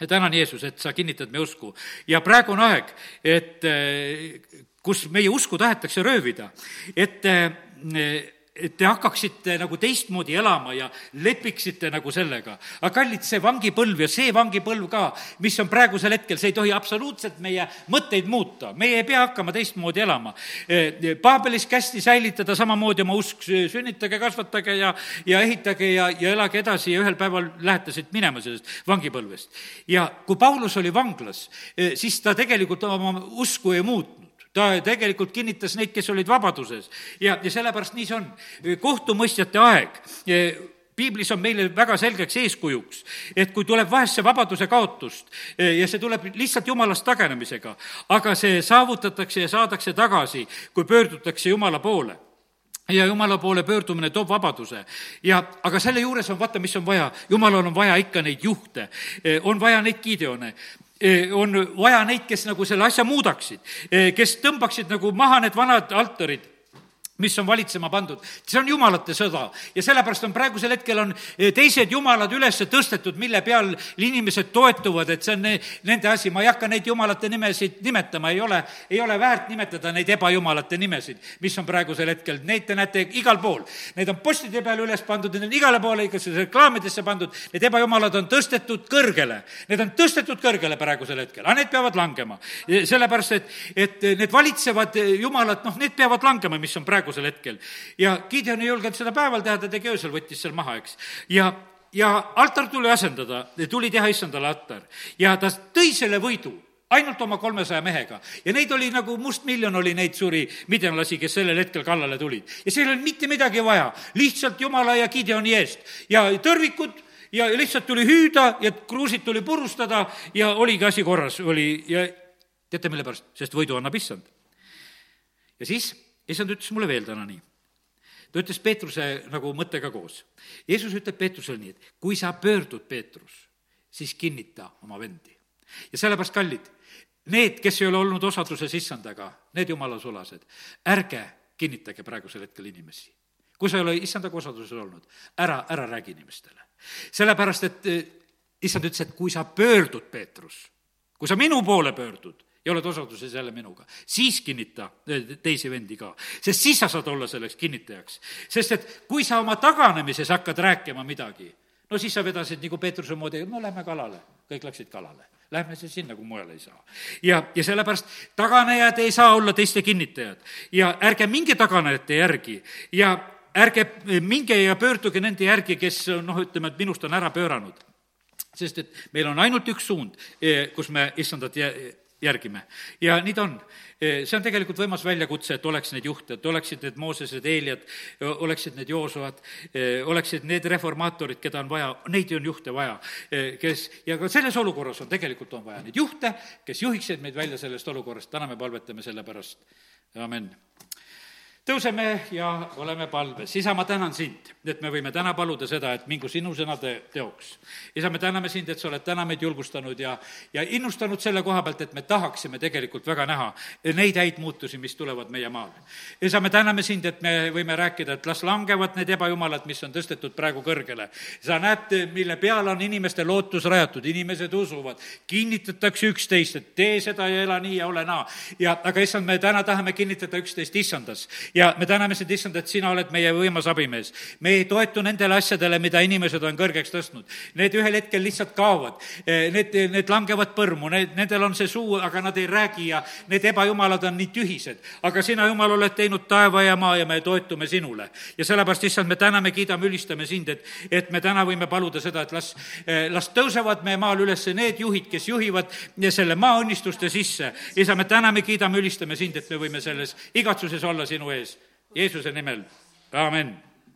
ja tänan, Jeesus, et sa kinnitad meie usku. ja praegu on aeg, et eh, kus meie usku tahetakse röövida, et eh, et te hakkaksite nagu teistmoodi elama ja lepiksite nagu sellega. aga kallid, see vangipõlv ja see vangipõlv ka, mis on praegusel hetkel, see ei tohi absoluutselt meie mõtteid muuta. meie ei pea hakkama teistmoodi elama. E, Paabelis kästi säilitada samamoodi oma usk, sünnitage, kasvatage ja, ja ehitage ja, ja elage edasi ja ühel päeval lähete siit minema sellest vangipõlvest. ja kui Paulus oli vanglas, e, siis ta tegelikult oma usku ei muutnud ta tegelikult kinnitas neid, kes olid vabaduses. Ja, ja sellepärast nii see on. kohtumõistjate aeg piiblis on meile väga selgeks eeskujuks, et kui tuleb vahest see vabaduse kaotust ja see tuleb lihtsalt jumalast taganemisega, aga see saavutatakse ja saadakse tagasi, kui pöördutakse Jumala poole. Ja Jumala poole pöördumine toob vabaduse. ja, aga selle juures on, vaata, mis on vaja, Jumalal on vaja ikka neid juhte, on vaja neid Gideone on vaja neid, kes nagu selle asja muudaksid, kes tõmbaksid nagu maha need vanad altarid mis on valitsema pandud. see on jumalate sõda ja sellepärast on praegusel hetkel on eh, teised jumalad üles tõstetud, mille peal inimesed toetuvad, et see on nende asi, ma ei hakka neid jumalate nimesid nimetama, ei ole, ei ole väärt nimetada neid ebajumalate nimesid, mis on praegusel hetkel, neid te näete igal pool. Need on postide peale üles pandud, need on igale poole igasuguses reklaamidesse pandud, need ebajumalad on tõstetud kõrgele. Need on tõstetud kõrgele praegusel hetkel, aga need peavad langema. sellepärast, et, et need valitsevad jumalad, noh, need peavad langema, mis on praegu praegusel hetkel. ja Gideon ei julgenud seda päeval teha, ta tegi öösel, võttis seal maha, eks. ja, ja altar tuli asendada, tuli teha issandale altar ja ta tõi selle võidu ainult oma kolmesaja mehega. ja neid oli nagu mustmiljon oli neid suri midjanlasi, kes sellel hetkel kallale tulid. ja seal ei olnud mitte midagi vaja, lihtsalt Jumala ja Gideoni eest ja tõrvikud ja lihtsalt tuli hüüda ja kruusid tuli purustada ja oligi asi korras, oli ja teate, mille pärast? sest võidu annab issand. ja siis issand ütles mulle veel täna nii. ta ütles Peetruse nagu mõttega koos. Jeesus ütleb Peetrusele nii, et kui sa pöördud, Peetrus, siis kinnita oma vendi. ja sellepärast, kallid, need, kes ei ole olnud osaduses issandaga, need jumala sulased, ärge kinnitage praegusel hetkel inimesi. kui sa ei ole issandaga osaduses olnud, ära, ära räägi inimestele. sellepärast, et eh, issand ütles, et kui sa pöördud, Peetrus, kui sa minu poole pöördud ja oled osaduses jälle minuga, siis kinnita teisi vendi ka, sest siis sa saad olla selleks kinnitajaks. sest et kui sa oma taganemises hakkad rääkima midagi, no siis sa vedasid nagu Peetruse moodi, no lähme kalale, kõik läksid kalale. Lähme siis sinna, kui mujal ei saa. ja, ja sellepärast taganejad ei saa olla teiste kinnitajad ja ärge minge taganejate järgi ja ärge minge ja pöörduge nende järgi, kes noh, ütleme, et minust on ära pööranud. sest et meil on ainult üks suund, eh, kus me issandat järgime. ja nii ta on. see on tegelikult võimas väljakutse, et oleks neid juhte, et oleksid need Moosesed, Eeliad, oleksid need Joosuad, oleksid need reformaatorid, keda on vaja, neid on juhte vaja, kes, ja ka selles olukorras on, tegelikult on vaja neid juhte, kes juhiksid meid välja sellest olukorrast, täna me palvetame selle pärast, amin tõuseme ja oleme palves. isa, ma tänan sind, et me võime täna paluda seda, et mingu sinu sõnade teoks. isa, me täname sind, et sa oled täna meid julgustanud ja, ja innustanud selle koha pealt, et me tahaksime tegelikult väga näha neid häid muutusi, mis tulevad meie maal. isa, me täname sind, et me võime rääkida, et las langevad need ebajumalad, mis on tõstetud praegu kõrgele. sa näed, mille peale on inimeste lootus rajatud, inimesed usuvad, kinnitatakse üksteist, et tee seda ja ela nii ja ole naa. ja aga issand, me täna tahame kinnitada üksteist issandas ja me täname sind, issand, et sina oled meie võimas abimees. me ei toetu nendele asjadele, mida inimesed on kõrgeks tõstnud. Need ühel hetkel lihtsalt kaovad, eh, need, need langevad põrmu, need, nendel on see suu, aga nad ei räägi ja need ebajumalad on nii tühised. aga sina, Jumal, oled teinud taeva ja maa ja me toetume sinule. ja sellepärast, issand, me täname, kiidame, ülistame sind, et, et me täna võime paluda seda, et las, eh, las tõusevad meie maal üles need juhid, kes juhivad selle maa õnnistuste sisse. isa, me täname, kiidame, ülistame sind, et me võime selles igatsuses olla sinu ees Jeesuse nimel, amin